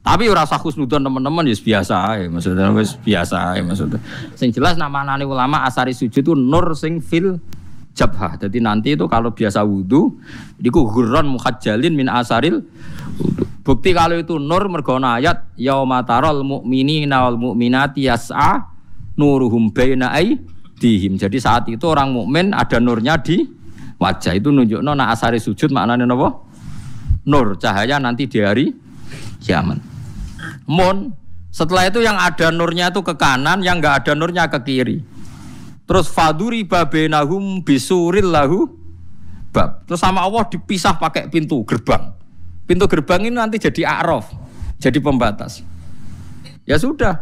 Tapi ora usah khusnudon teman-teman ya biasa ya maksudnya wis biasa ya maksudnya. Sing jelas nama nani ulama asari sujud itu nur sing fil jabha. Jadi nanti itu kalau biasa wudhu, itu gurron mukhajjalin min asaril. Bukti kalau itu nur mergona ayat yaumatarol mu'mini nawal mu'minati yas'a nuruhum baina dihim. Jadi saat itu orang mukmin ada nurnya di wajah. Itu nunjuk nona asari sujud maknanya napa? Nur cahaya nanti di hari kiamat. Mun setelah itu yang ada nurnya itu ke kanan, yang enggak ada nurnya ke kiri. Terus faduri babenahum bisuril lahu bab. Terus sama Allah dipisah pakai pintu gerbang. Pintu gerbang ini nanti jadi a'raf, jadi pembatas. Ya sudah,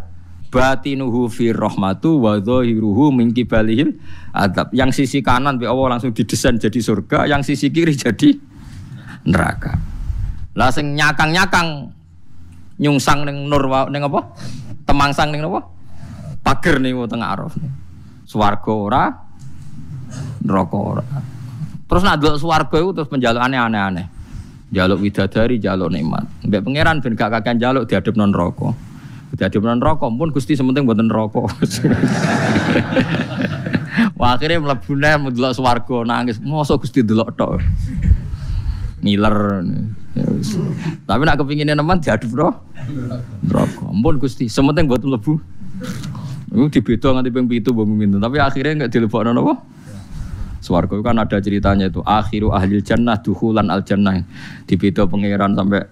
batinuhu fi rahmatu wa dhahiruhu min kibalihil adab. Yang sisi kanan bi Allah langsung didesain jadi surga, yang sisi kiri [laughs] jadi neraka. Lah sing nyakang-nyakang nyungsang ning nur ning apa? Temangsang ning apa? Pager ning tengah araf. Swarga ora, neraka ora. Terus nak delok itu terus penjalukane aneh-aneh. Jaluk widadari, jaluk nikmat. Mbek pangeran ben gak kakean jaluk diadep non rokok. Jadi menon rokok pun Gusti sementing buatan rokok. [laughs] Wah akhirnya melebune mendelok swarga nangis. Mosok Gusti delok tok. Ngiler. Ya, Tapi nak kepinginnya teman diadep bro. Rokok. Ampun Gusti, sementing buat mlebu. Itu dibeda nganti ping 7 mbok minta. Tapi akhirnya enggak dilebokno? Swarga itu kan ada ceritanya itu akhiru ahli jannah duhulan al jannah. Dibeda pangeran sampai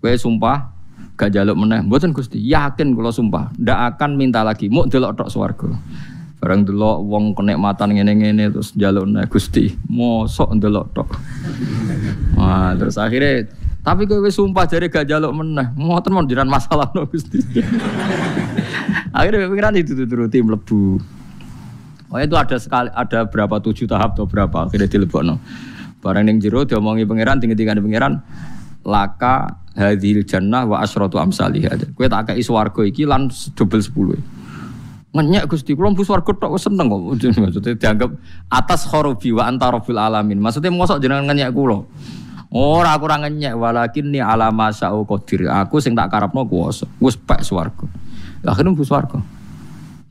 kowe sumpah gak jaluk meneh mboten Gusti yakin kula sumpah ndak akan minta lagi mau delok tok swarga bareng delok wong kenikmatan ngene-ngene terus jaluk meneh Gusti mosok delok tok wah terus akhirnya tapi kowe sumpah jare gak jaluk meneh ngoten mon jiran masalah no Gusti [laughs] akhirnya pikiran itu turuti mlebu Oh itu ada sekali ada berapa tujuh tahap atau berapa akhirnya dilebokno. Barang ning jero diomongi pangeran tinggi tinggi pangeran laka hadhil jannah wa asyratu amsalih. Kowe tak kei swarga iki lan double 10. Ngenyek Gusti, kula mbu swarga tok seneng kok. [laughs] Maksudnya dianggap atas khorobi wa anta rabbil alamin. Maksudnya mosok jenengan ngenyek kula. Ora aku ora ngenyek walakin ni alama sa'u qadir. Aku sing tak karepno kuwasa. Wis pek swarga. Akhirnya mbu swarga.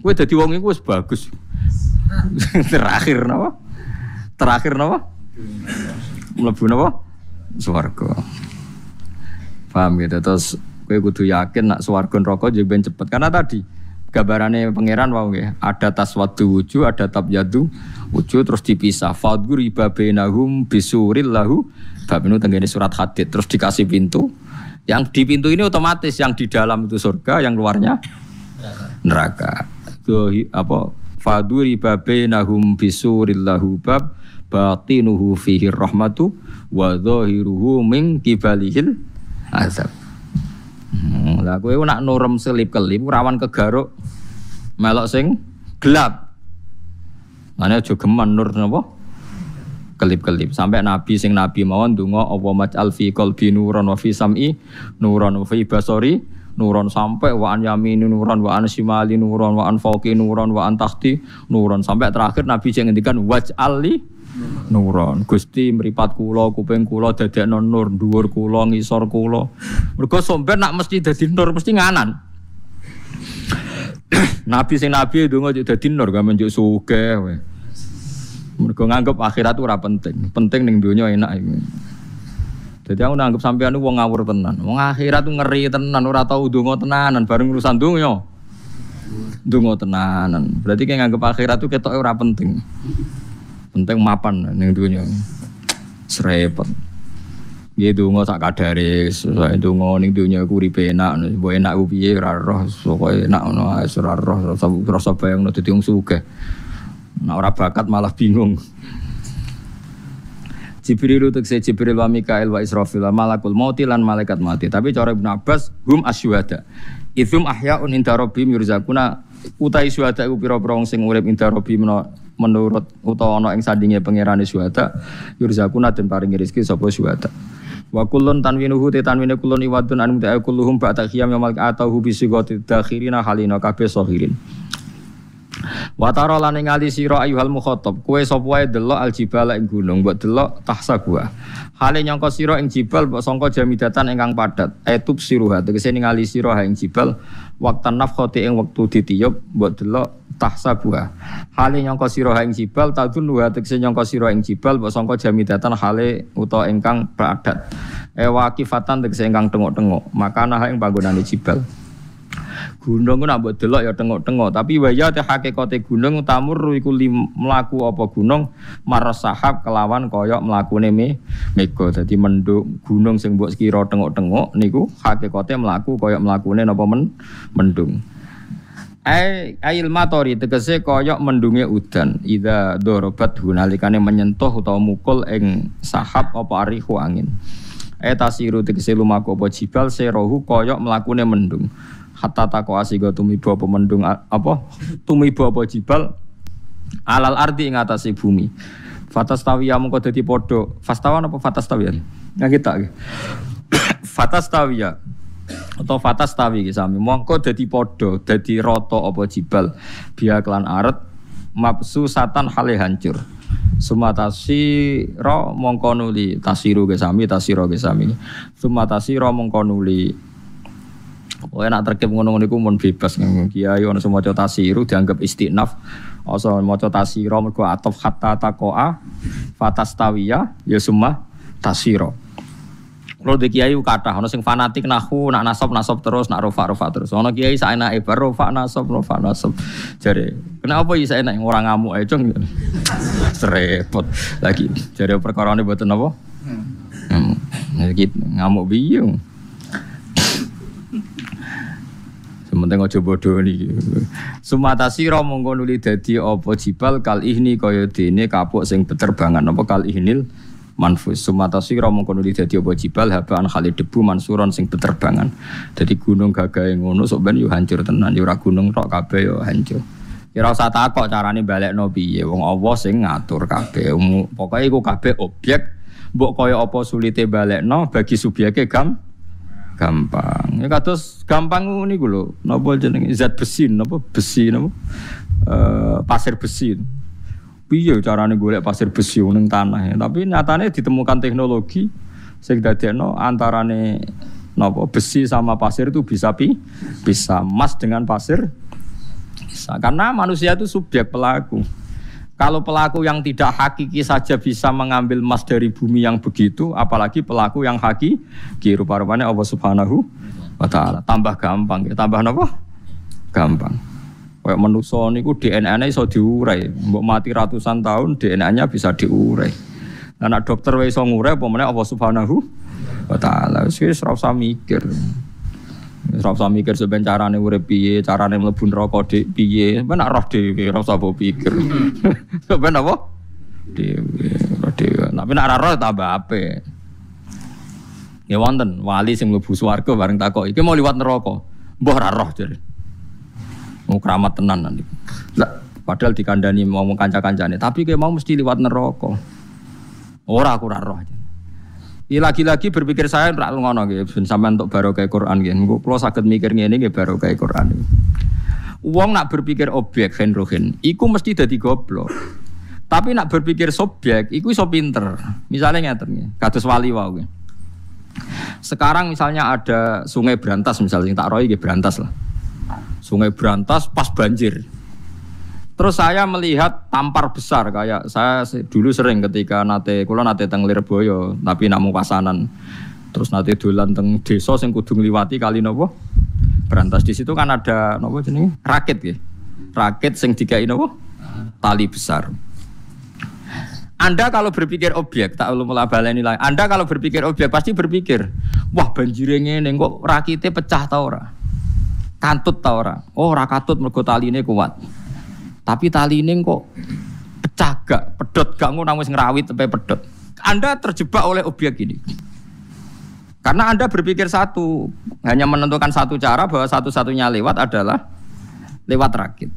Kowe dadi wong iku wis bagus. [laughs] Terakhir napa? Terakhir napa? Mlebu napa? Swarga. Paham gitu. Terus gue kudu yakin nak swarga neraka juga ben cepet karena tadi gambarannya pangeran wow ya ada taswadu wujud ada tabyadu wujud terus dipisah. Fadgur iba bainahum bisuril lahu bab ini tenggene surat hadid. Terus dikasih pintu. Yang di pintu ini otomatis yang di dalam itu surga yang luarnya neraka. Itu apa? Fadgur iba bainahum bisuril lahu bab batinuhu fihi rahmatu wa dhahiruhu min kibalihil azab. Hmm, lah kowe nak nurem selip kelip rawan kegaruk melok sing gelap. Mane aja geman nur napa? kelip-kelip sampai nabi sing nabi mawon donga apa maj'al fi qalbi nuron wa fi sam'i nuron wa fi basari nuron sampai wa an yamini nuron wa an shimali nuron wa an fauqi nuron wa an tahti nuron sampai terakhir nabi sing ngendikan waj'al li nuron Gusti meripat kula kuping kula dadekno nur dhuwur kula ngisor kula mergo somben nak mesti dadi nur mesti nganan [clears throat] nabi sing nabi donga dadi nur gak menjuk sugih wae mereka nganggep akhirat ora penting, penting ning dunia enak iki. Jadi aku nganggep sampean wong ngawur tenan. Wong akhirat ngeri tenan, ora tau donga tenanan bareng urusan dunia. Donga tenanan. Berarti kayak nganggep akhirat tuh ketok ora penting. Penting mapan ning dunia. Serepet. Ya donga sak kadare, saya donga ning dunia ku uripe enak, mbok enak ku piye ora roh, pokoke enak ngono ae ora roh, rasa bayangno dadi wong sugih. Nah ora bakat malah bingung. Jibril itu saya Jibril wa Mikail wa Israfil wa malakul mauti lan malaikat mati. Tapi cara Ibnu Abbas hum asyuhada. Ithum ahyaun inda rabbihim yurzakuna utai syuhada iku pira-pira wong sing urip inda rabbihim menurut utawa ana ing sandinge pangerane syuhada yurzakuna den paringi rezeki sapa syuhada. Wa kullun tanwinuhu te tanwine kullun iwadun an muta'a kulluhum ba'da khiyam yamal atahu bisigati dakhirina halina kabeh sahirin. Wataro lan ningali sira ayuhal mukhatab, kowe sapa wae delok aljibala ing gunung, mbok delok tahsa gua. Hale nyangka sira ing jibal mbok sangka jamidatan ingkang padat. Etub siruha tegese ningali sira ing jibal waktu nafkhati ing wektu ditiup mbok delok tahsa gua. Hale nyangka sira ing jibal tadun wa tegese nyangka sira ing jibal mbok sangka jamidatan hale utawa ingkang padat. Ewa kifatan tegese ingkang tengok-tengok, maka nah ing panggonane jibal. Gunung ku nak delok ya tengok-tengok, tapi waya te hakikate gunung tamur iku mlaku apa gunung maros sahab kelawan koyok mlakune me mega. Dadi mendung gunung sing mbok kira tengok-tengok niku hakikate mlaku koyok mlakune napa men mendung. Ai ail matori tegese koyok mendunge udan. Ida dorobat gunalikane menyentuh utawa mukul ing sahab apa arihu angin. Etasiru tegese lumaku apa jibal serohu koyok mlakune mendung. Hatta tako asiga tumiba apa mendung apa? Tumiba apa jibal? Alal ardi ing atase bumi. Fatastawiya mengko dadi padha. Fastawan apa fatastawiya? Nggak kita [coughs] fatastawiya atau fatastawi sami. Mongko dadi padha dadi rata apa jibal. Biya kelan aret mapsu satan hale hancur. Sumatasi ro mongko nuli. Tasiru ge sami tasiro ge sami. Sumatasi ro mongko nuli. Pokoknya nak terkip ngono niku mun bebas. Kiai ono semua tasiru dianggap istinaf. Oso maca tasiro mergo atof hatta taqoa fatastawiya ya summa tasiro. Kalau di kiai kata, ono sing fanatik nahu, nak nasab nasab terus, nak rofa rofa terus. Ono kiai saya naik bar rofa nasab rofa nasab. Jadi kenapa ya saya naik orang ngamuk aja cung? [laughs] Serepot lagi. Jadi perkara ini buat apa? Hmm. Ngamuk biung. Sementing aja bodoh nih. Sumata sira mongko nuli dadi apa jibal kal ihni kaya dene kapuk sing beterbangan apa kal ihnil manfus. Sumata sira mongko nuli dadi apa jibal habaan kali debu mansuron sing beterbangan. Dadi gunung gagahe ngono sok ben yo hancur tenan yo ora gunung tok kabeh yo hancur. Ya ora usah takok carane balekno piye. Wong Allah sing ngatur kabeh. Pokoke iku kabeh objek mbok kaya apa sulite balekno bagi subyeke gam gampang. Ya kados gampang gue loh. Napa jenenge zat besi, napa besi, napa uh, pasir besi. Piye carane golek pasir besi ning tanah ya. Tapi nyatanya ditemukan teknologi sing dadekno antarane napa besi sama pasir itu bisa pi bisa emas dengan pasir bisa karena manusia itu subjek pelaku. Kalau pelaku yang tidak hakiki saja bisa mengambil emas dari bumi yang begitu, apalagi pelaku yang hakiki, rupa-rupanya Allah Subhanahu wa taala. Tambah gampang, ya. tambah apa? Gampang. Kayak manusia niku DNA-nya iso diurai. Mbok mati ratusan tahun DNA-nya bisa diurai. Nah, dokter iso ngurai apa Allah Subhanahu wa taala. Wis ora usah mikir. Ora usah mikir sampean carane urip piye, carane mlebu neraka dik piye. Sampeyan nak roh dhewe, ora usah pikir. [laughs] Sampeyan apa? Dhewe, roh dhewe. Tapi nak ora roh tambah apik. Ya wonten wali sing mlebu swarga bareng takok, iki mau liwat neraka. Mbah ora roh jare. Mau keramat tenan nanti. Lah, padahal dikandani mau kanca-kancane, tapi kayak mau mesti liwat neraka. Ora aku ora roh. Ini lagi-lagi berpikir saya ora ngono nggih, sampean untuk barokah Quran nggih. Kula saged mikir ngene nggih barokah Quran. Uang nak berpikir objek fenrohen, iku mesti jadi goblok. Tapi nak berpikir subjek, iku iso pinter. Misalnya ngeten nggih, kados wali wae. Sekarang misalnya ada sungai Berantas misalnya, tak roy Berantas lah. Sungai Berantas pas banjir. Terus saya melihat tampar besar kayak saya dulu sering ketika nate kula nate teng Lirboyo tapi namu pasanan. Terus nate dolan teng desa sing kudu ngliwati kali nopo? Berantas di situ kan ada nopo jenenge? Rakit ya. Rakit sing dikai nopo? Tali besar. Anda kalau berpikir objek, tak ulum baleni nilai. Anda kalau berpikir objek pasti berpikir, wah banjirnya ini kok rakitnya pecah tau ora? Kantut tau ora? Oh, rakatut mergo taline kuat. Tapi tali ini kok pecah gak, pedot gak ngono wis ngerawit sampai pedot. Anda terjebak oleh objek ini. Karena Anda berpikir satu, hanya menentukan satu cara bahwa satu-satunya lewat adalah lewat rakit.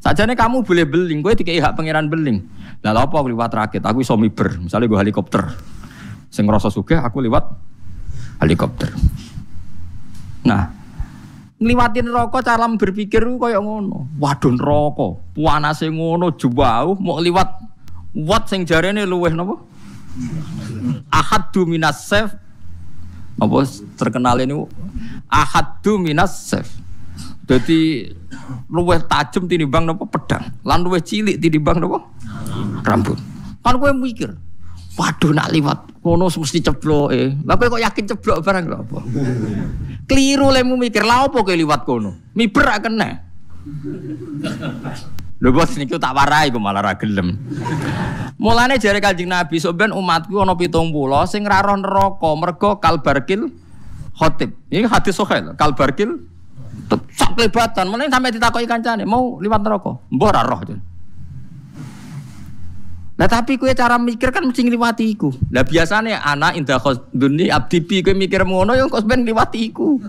Saja nih kamu boleh beling, gue tiga hak pangeran beling. Lalu apa aku lewat rakit? Aku iso miber, misalnya gue helikopter. Sing ngerasa suka, aku lewat helikopter. Nah, ngliwatin rokok cara berpikir ku kaya ngono. Waduh rokok, panase ngono jauh mau liwat wat sing jarene luweh napa? Ahaddu minas sef apa terkenal ini ahaddu minas sef. Jadi luweh tajem tinimbang napa pedang, lan luweh cilik tinimbang napa? Rambut. Kan kowe mikir, waduh nak liwat kono mesti ceblok eh. Lah kok yakin ceblok barang lho apa? Keliru lemu mikir, lah apa kowe liwat kono? Miber kena. Lho bos niku tak warai kok malah ra gelem. Mulane jare Kanjeng Nabi soben umatku ana 70 sing ra roh neraka mergo kalbarkil khotib. Ini hadis sahih kalbarkil sak kelebatan. Mulane sampe ditakoki kancane, mau liwat neraka? Mbah ra roh. Nah tapi kue cara mikir kan mesti ngliwati iku. Lah biasanya anak indah dunia abdi pi kue mikir ngono yang kau sebenarnya ngliwati iku.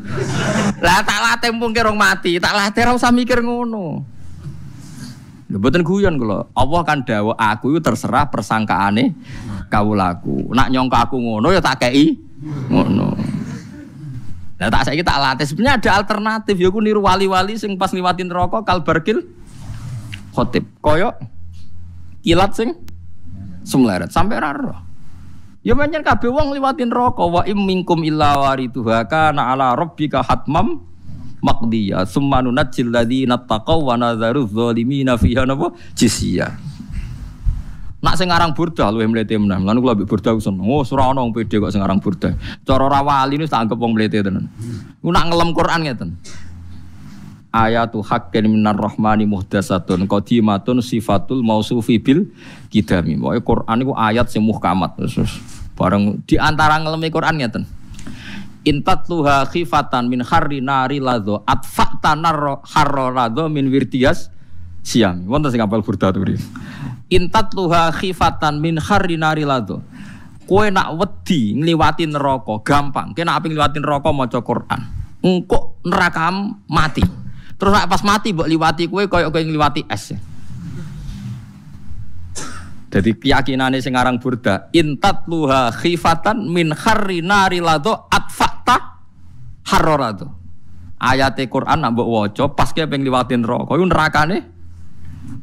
Lah tak latih mung rong mati, tak latih ora usah mikir ngono. Mboten guyon kula. Allah kan dawuh aku itu terserah persangkaane kawulaku. Nak nyongka aku ngono ya tak kei ngono. Nah tak saiki tak latih. Sebenarnya ada alternatif ya aku niru wali-wali sing pas ngliwatin rokok kalbarkil khotib. Koyo kilat sing semleret sampai raro. Ya manjen kabeh wong liwatin rokok wa im minkum illa waridhuha kana ala rabbika hatmam maqdiya summa nunajjil ladzina taqaw wa nadzaru dzalimina fiha napa jisya. Nak sing aran burda luwih mlete meneh. Lan kula mbek burda seneng. Oh, ora ana pede kok sing aran burda. Cara ra wali niku tak anggap wong mlete tenan. Ku nak ngelem Quran ngeten ayatu haqqin minar rahmani muhdasatun qadimatun sifatul mausufi bil kidami. Pokoke Quran iku ayat sing muhkamat terus bareng di antara ngelemi Quran ngeten. Intat luha khifatan min harri nari ladho atfa'ta harro ladho min wirtias siam. Wonten sing apal burda tuh Intat luha khifatan min harri nari ladho. Kue nak wedi ngliwati neraka gampang. Kena api ngliwati neraka maca Quran. Engkok neraka mati. Terus pas mati mbok liwati kue koyo kowe ngliwati es. Jadi keyakinannya sing aran burda intat luha khifatan min kharri nari lado atfakta harorado. Ayat Quran nak mbok waca pas kowe pengen liwatin neraka nerakane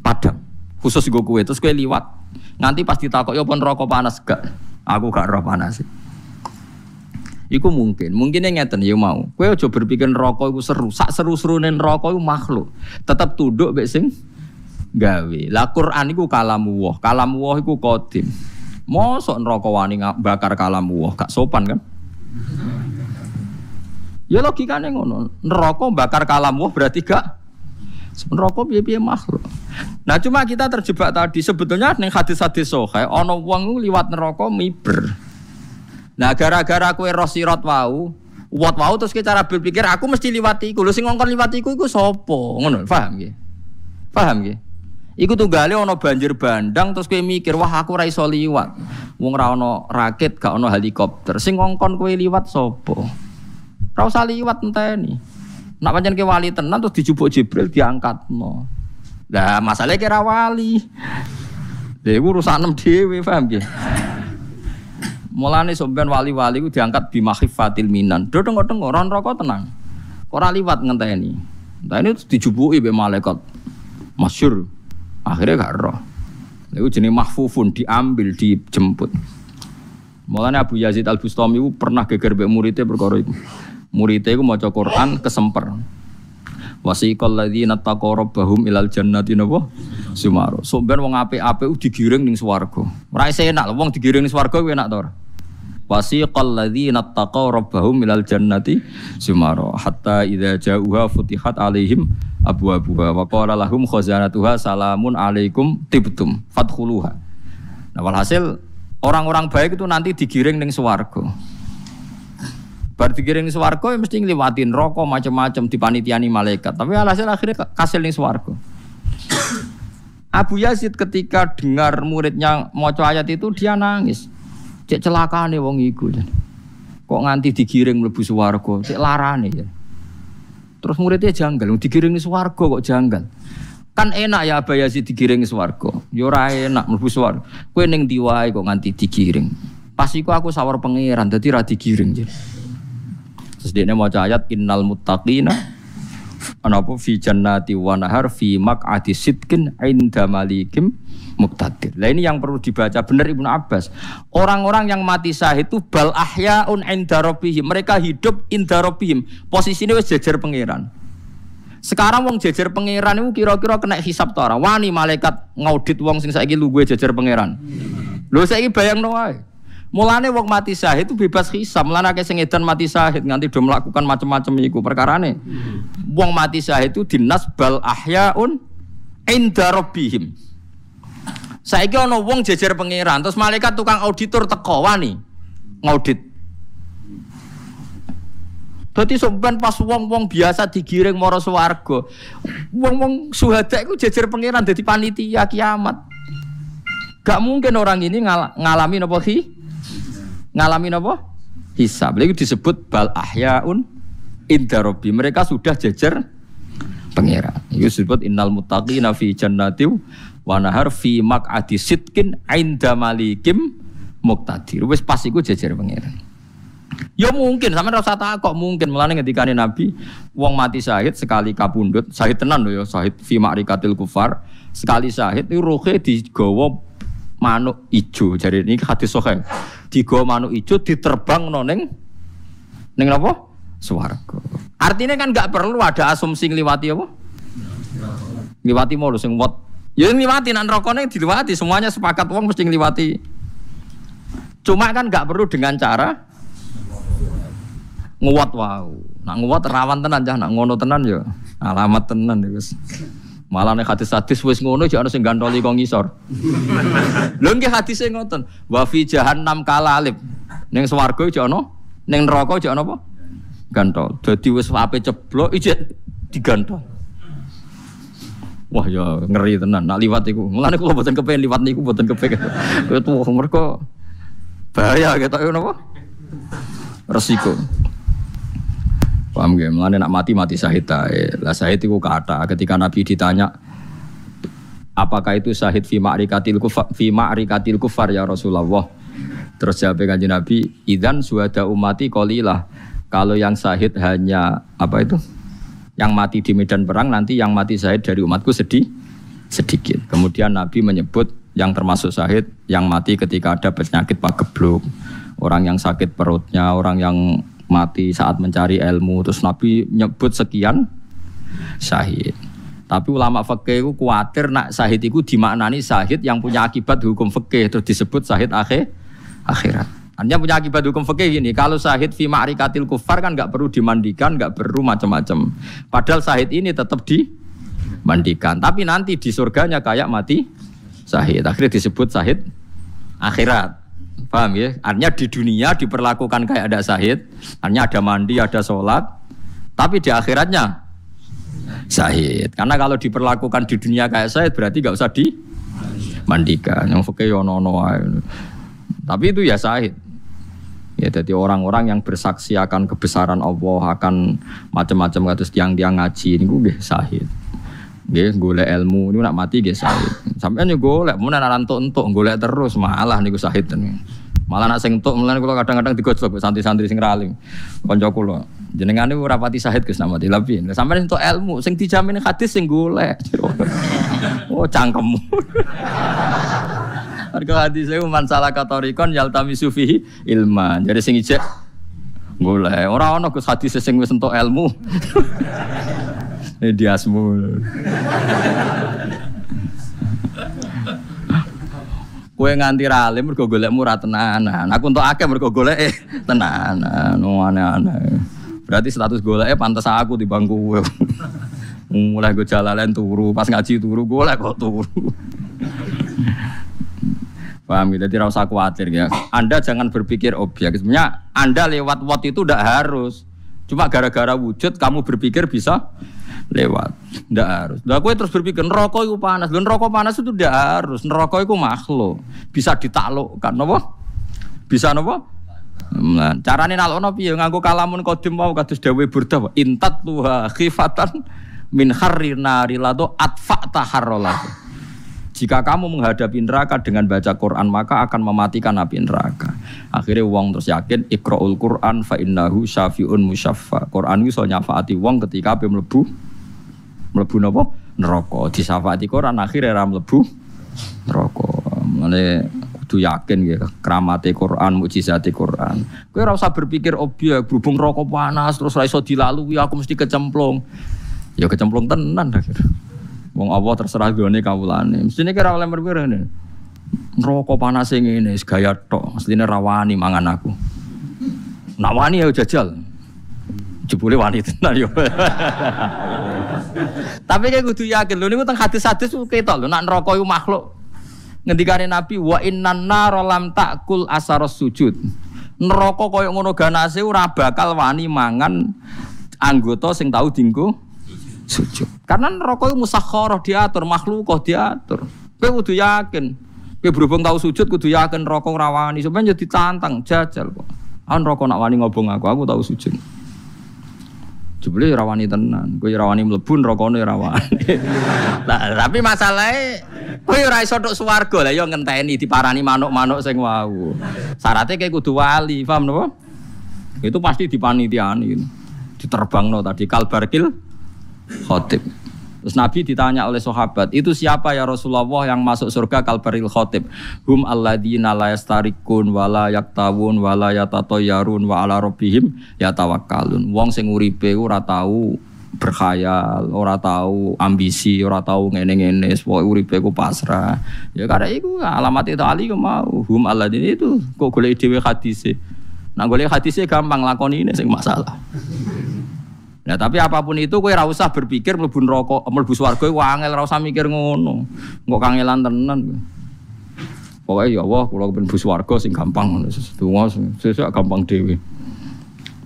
padam. Khusus gue kue terus kue liwat. Nganti pas ditakok yo pun rokok panas gak? Aku gak roh panas sih. Iku mungkin, mungkin yang ngeten ya mau. Kue aja berpikir rokok iku seru, sak seru-serune rokok iku makhluk. Tetap tunduk mek sing gawe. Lah Quran iku kalamu wah, kalamu wah iku kodim. Mosok neraka wani bakar kalamu wah, gak sopan kan? Ya logikanya ngono. Neraka bakar kalamu wah berarti gak neraka piye-piye makhluk. Nah cuma kita terjebak tadi sebetulnya ning hadis-hadis sahih ana wong liwat neraka miber. Nah gara-gara kue rosirot wau, wat wau terus kita cara berpikir aku mesti liwati iku. Lho sing ngongkon liwati iku iku sapa? Ngono, paham nggih? Paham nggih? Iku tunggale ana banjir bandang terus kowe mikir, wah aku ora iso liwat. Wong ora ana rakit, gak ana helikopter. Sing ngongkon kowe liwat sapa? Ora usah liwat enteni. Nak pancen ke wali tenan terus dijupuk Jibril diangkatno. Lah masalahnya kira wali. Iku urusan dhewe, paham nggih? Mulane sampean wali-wali ku diangkat bima khifatil minan. Do tengok-tengok ron rokok tenang. Ora liwat ngenteni. Nah ini dijubuki be malaikat. Masyur. Akhirnya gak roh. Itu jenis mahfufun diambil dijemput. Mulane Abu Yazid Al Bustami itu pernah geger be muridnya perkara itu. Muridnya itu maca Quran kesemper. Wasiqal ladzina taqaw rabbahum ilal jannati napa? Sumaro. Sampeyan wong apik-apik digiring ning swarga. Ora enak wong digiring ning swarga kuwi enak to ora? Wasiqal ladzina taqaw rabbahum ilal jannati sumara hatta idza ja'uha futihat alaihim abwabuha wa qala lahum khazanatuha salamun alaikum tibtum fadkhuluha. Nah walhasil orang-orang baik itu nanti digiring ning swarga. Bar digiring ning swarga ya mesti ngliwatin rokok macam-macam dipanitiani malaikat. Tapi alhasil akhirnya kasil ning swarga. Abu Yazid ketika dengar muridnya mau ayat itu dia nangis. Cek celakane wong iku. Kok nganti digiring mlebu swarga, cek larane ya. Terus muridnya janggal, digiring di swarga kok janggal. Kan enak ya Abu Yazid digiring swarga. Ya enak mlebu swarga. Kowe ning diwae kok nganti digiring. Pas iku aku sawar pangeran dadi ra digiring. Terus dia mau ayat innal muttaqina anapa fi jannati wa nahar fi maq'adi sidqin inda malikim muktadir. Nah ini yang perlu dibaca benar Ibnu Abbas. Orang-orang yang mati syahid itu bal ahyaun inda rabbihim. Mereka hidup inda rabbihim. Posisinya wis jejer pangeran. Sekarang wong jejer pangeran itu kira-kira kena hisap to ora? Wani malaikat ngaudit wong sing saiki lu gue jejer pangeran. Lho saiki bayangno wae. Mulane wong mati syahid itu bebas hisap. Mulane akeh sing edan mati syahid nganti do melakukan macam-macam iku perkarane. Wong mati syahid itu dinas bal ahyaun inda rabbihim. Saiki ana wong jejer pangeran, terus malaikat tukang auditor teko wani ngaudit. Dadi sampean pas wong-wong biasa digiring mara swarga. Wong-wong suhada iku jejer pangeran dadi panitia kiamat. Gak mungkin orang ini ngal ngalami napa hi? Ngalami napa? Hisab. Lha disebut bal ahyaun inda rabbi. Mereka sudah jejer pangeran. Itu disebut innal muttaqina fi jannatin wa nahar fi maq'adi sidkin inda malikim muqtadir. Wis pas iku jejer pangeran. Ya mungkin, sama rasa kok mungkin mulane ketika Nabi wong mati syahid sekali kapundut, syahid tenan lho ya, syahid fi ma'rikatil kufar, sekali syahid itu rohe digawa manuk ijo. Jadi ini hadis sahih. Digawa manuk ijo diterbang ning ning napa? Swarga. Artinya kan nggak perlu ada asumsi ngliwati apa? Ngliwati mau sing wat Ya ngliwati nak rokone diliwati, semuanya sepakat wong mesti ngliwati. Cuma kan nggak perlu dengan cara nguat wow. Nak nguat rawan tenan jah, nak ngono tenan ya alamat tenan ya wis. Malah nek hadis-hadis wis ngono jek ana sing gantoli kok ngisor. Lho nggih hadise ngoten. Wa fi jahannam kalalib. Ning swarga jek ana, ning neraka jek ana apa? Gantol. Dadi wis ape ceblok ijek digantol. Wah ya ngeri tenan. Nak liwat iku. Mulane kula mboten kepen liwat niku mboten kepen. [laughs] Itu mereka bahaya gitu ya napa? Resiko. Paham gak? Mulane nak mati mati syahid ae. Lah syahid iku kata ketika Nabi ditanya apakah itu syahid fi ma'rikatil kufar fi ma'rikatil kufar ya Rasulullah. Terus jawab kanjeng Nabi, "Idzan suada umati qalilah." Kalau yang syahid hanya apa itu? Yang mati di medan perang nanti yang mati syahid dari umatku sedih sedikit. Kemudian Nabi menyebut yang termasuk syahid yang mati ketika ada penyakit pagebluk, orang yang sakit perutnya, orang yang mati saat mencari ilmu. Terus Nabi menyebut sekian syahid. Tapi ulama fikih itu khawatir nak syahid itu dimaknani syahid yang punya akibat hukum fikih terus disebut syahid akhir akhirat. Hanya punya akibat hukum fikih ini. Kalau sahid fi ma'rikatil kufar kan nggak perlu dimandikan, nggak perlu macam-macam. Padahal sahid ini tetap dimandikan. Tapi nanti di surganya kayak mati sahid. Akhirnya disebut sahid akhirat. Paham ya? Artinya di dunia diperlakukan kayak ada sahid. Artinya ada mandi, ada sholat. Tapi di akhiratnya sahid. Karena kalau diperlakukan di dunia kayak sahid berarti nggak usah dimandikan. Yang fikih ono-ono Tapi itu ya sahid. Ya, jadi orang-orang yang bersaksi akan kebesaran Allah, akan macam-macam kados tiang-tiang ngaji ini gue sahid. Nggih, golek ilmu ini nak mati nggih sahid. Sampeyan yo golek, mun ana entuk-entuk golek terus malah niku sahid tenan. Malah nak sing entuk mulane kula kadang-kadang digojlok santri-santri sing ralim. Kanca kula. Jenengan niku rapati sahid Gus nama. Lah sampeyan entuk ilmu sing dijamin hadis sing golek. [laughs] oh cangkemmu. Harga hadis itu man salah katorikon yaltami sufi ilman. Jadi sing ijek golek. Ora ono Gus hadis sing wis entuk ilmu. Ini [laughs] diasmu. Kue nganti ralim mergo golekmu ora tenanan. Aku untuk akeh mergo golek eh tenanan. Oh, aneh-aneh. Berarti status goleknya pantas aku di bangku. [laughs] Mulai gue jalan turu, pas ngaji turu golek kok turu. Paham gitu, jadi usah khawatir ya. Anda jangan berpikir objek. Sebenarnya Anda lewat wat itu udah harus. Cuma gara-gara wujud kamu berpikir bisa lewat. Ndak harus. Lah kowe terus berpikir neraka itu panas. Lho neraka panas itu ndak harus. Neraka itu makhluk. Bisa ditaklukkan napa? Bisa napa? Nah, carane nalokno piye nganggo kalamun qadim mau kados dawe burda intat tuha khifatan min harri nari lado atfa taharrolah. Jika kamu menghadapi neraka dengan baca Quran maka akan mematikan api neraka. Akhirnya wong terus yakin ikra'ul Quran fa innahu syafi'un musyaffa. Quran itu so nyafaati wong ketika api melebu. Mlebu napa neraka. Disafati Quran akhirnya ra mlebu neraka. Mane kudu yakin ya keramate Quran mukjizate Quran. Kowe ora usah berpikir objek berhubung rokok panas terus ra iso dilalui aku mesti kecemplung. Ya kecemplung tenan akhir wong Allah terserah gone kawulane. Mestine kira oleh berpikir ini? Rokok panas ini gaya tok. Mestine rawani mangan aku. Nak wani ya jajal. Jebule wani tenan yo. [laughs] Tapi kayak kudu yakin lho niku teng hadis-hadis ketok lho nak neraka iku makhluk. Ngendikane Nabi wa innan nar lam takul asaros sujud. Neraka koyo ngono ganase ora bakal wani mangan anggota sing tahu dinggo sujud. Karena neraka iku musakhara diatur, makhluk diatur. Kowe kudu yakin. Kowe berhubung tahu sujud kudu yakin neraka ora wani. Jadi tantang jajal kok. An neraka nak wani ngobong aku, aku tahu sujud. Jebule rawani tenan. Kowe rawani mlebu nerakane rawani. nah, [laughs] tapi masalahnya kowe ora iso swarga lah ya ngenteni diparani manuk-manuk sing wau. Syaratnya kayak kudu wali, paham napa? Itu pasti dipanitiani. Diterbangno tadi kalbarkil khotib. Terus Nabi ditanya oleh sahabat, itu siapa ya Rasulullah yang masuk surga kalbaril khotib? Hum alladzina la yastarikun wa la yaktawun wa la yatatoyarun wa ala rabbihim yatawakkalun. Wong sing uripe ora tau berkhayal, ora tahu ambisi, ora tahu ngene-ngene, pokoke uripe ku pasrah. Ya karena iku alamat itu ali mau. Hum alladzina itu kok golek dhewe hadise. Nah golek hadise gampang lakoni ini sing masalah. Nah, tapi apa pun itu kowe ora berpikir mlebu neraka, mlebu swarga kowe angel ora usah mikir ngono. Engko kangelan tenan. Pokoknya ya Allah, kalau ben bus warga sing gampang, donga sesuk gampang dhewe.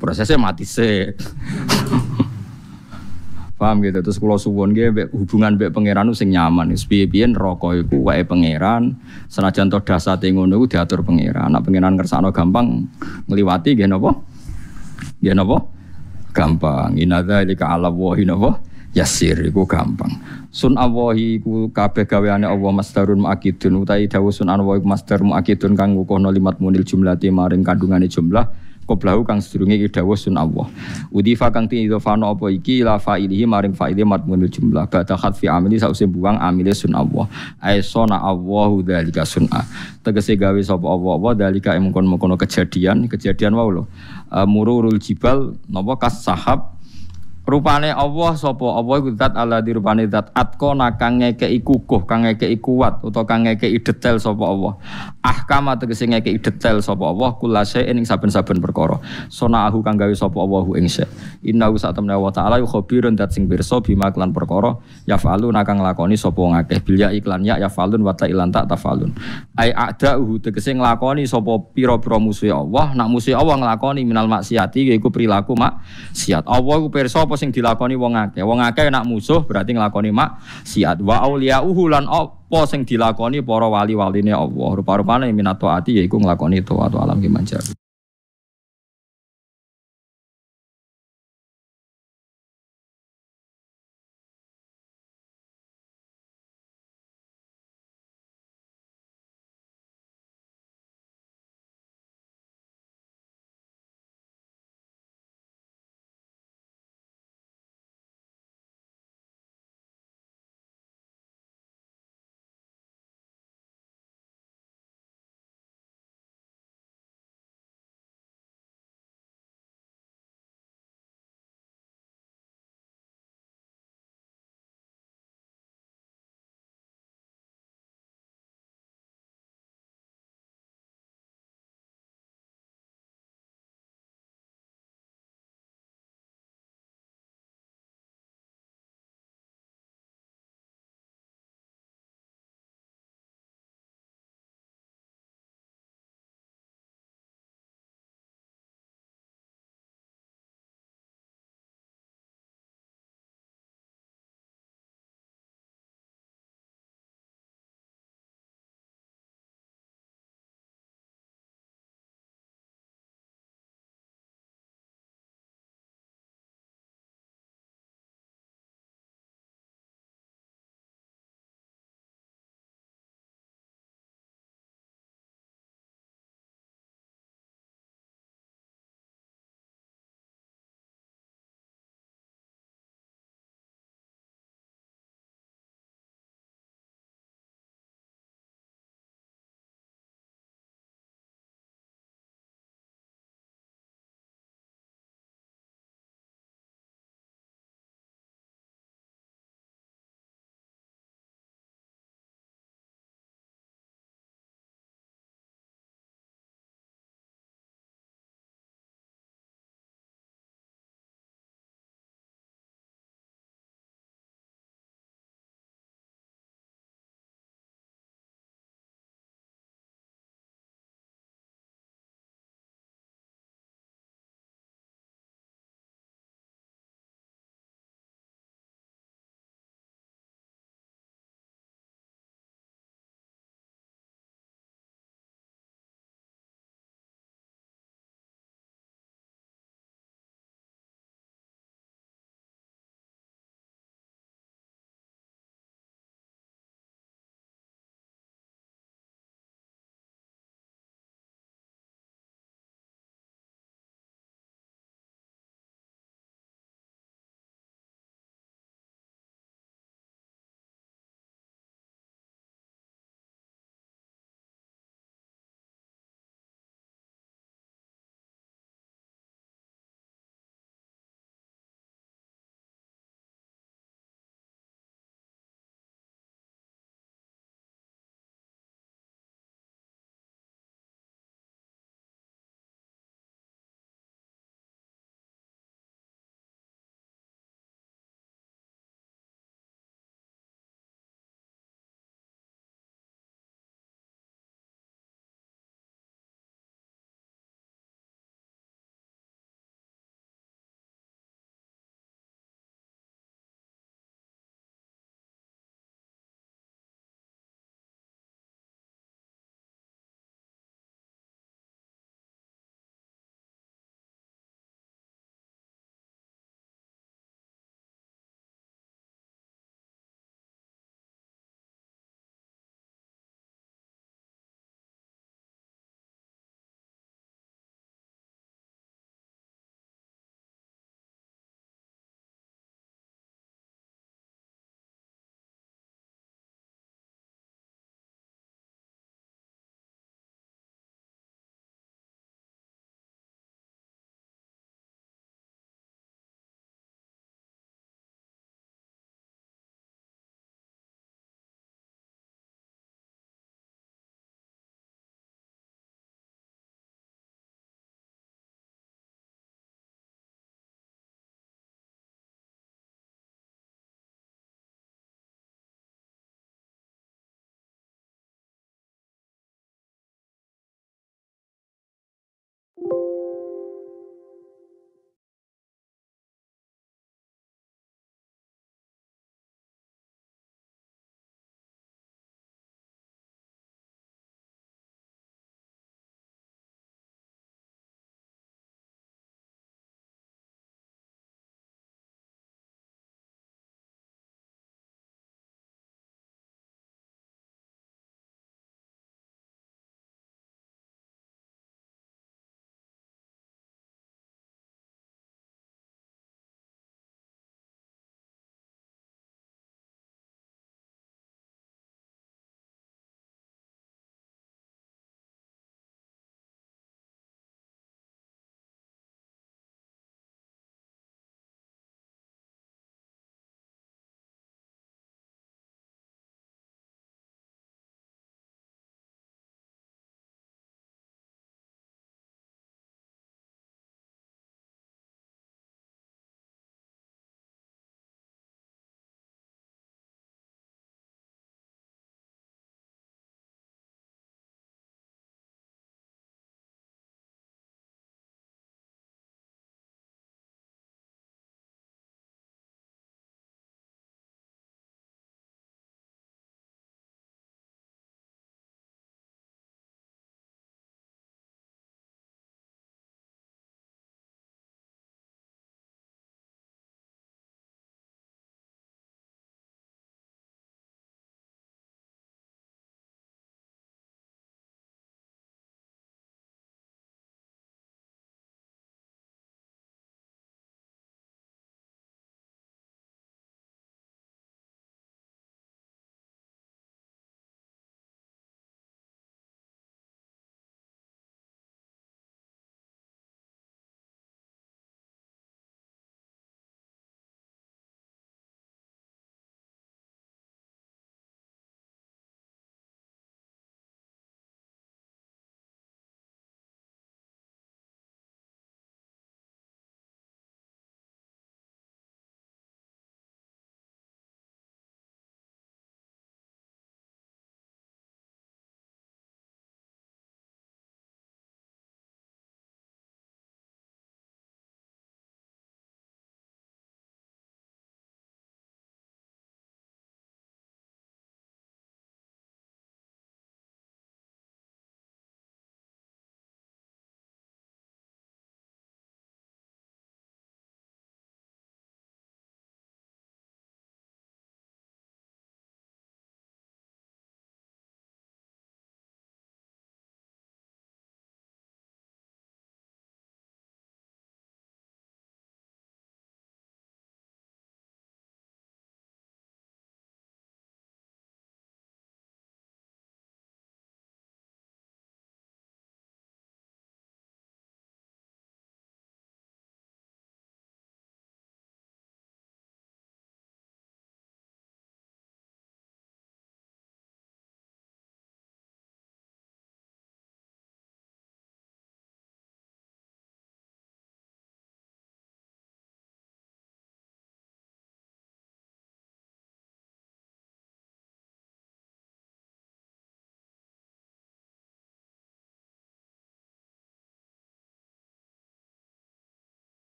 Prosesnya mati sih. [laughs] Paham gitu. Terus kalau suwon ge hubungan mbek pangeran sing nyaman. Piye-piye neraka iku wae pangeran, senajan to dasate ngono iku diatur pangeran. Nek pangeran ngersakno gampang ngliwati? Nggih napa? Gampang. Inadza ilika ala wahi napa? Yasir iku gampang. Sun awahi iku kabeh gaweane Allah masdarun muakidun. Utai dawuh sun awahi masdar muakidun kang ngukuhno limat munil jumlati maring kandungane jumlah qoblahu kang sedurunge iki dawuh sun Allah. Udifa kang tiidofano apa iki? La fa'ilihi maring fa'ili matmunil jumlah. Ba'da khatfi amili sause buang amile sun Allah. Aisona Allahu dzalika sun'a tegese gawe sapa Allah Allah dzalika mengkon-mengkono kejadian. Kejadian wae lho. Uh, mururul jibal napa kas sahab rupane Allah sapa? Allah iku zat Allah di rupane zat atkona kang ngekeki kukuh kang ngekeki kuat utawa kang ngekeki detail sapa Allah. Ahkama tegese ngekeki detail sapa Allah kulase ing saben-saben perkara. Sonaahu kang gawe sapa Allah ing se inna sa tamna wa taala yu khabirun dat sing pirsa bima klan perkara yafalu nakang nglakoni sapa wong akeh. Bilya iklan ya yafalun wa ta'ilan tak tafalun. Ai a'da'uhu tegese nglakoni sapa pira-pira musuh Allah. Nak musuh Allah nglakoni minal maksiati yaiku perilaku maksiat. Allah iku pirsa apa sing dilakoni wong akeh. Wong akeh nak musuh berarti nglakoni mak siat. Wa auliyauhu lan apa sing dilakoni para wali-waline Allah. Rupa-rupane minato ati yaiku nglakoni taat alam ki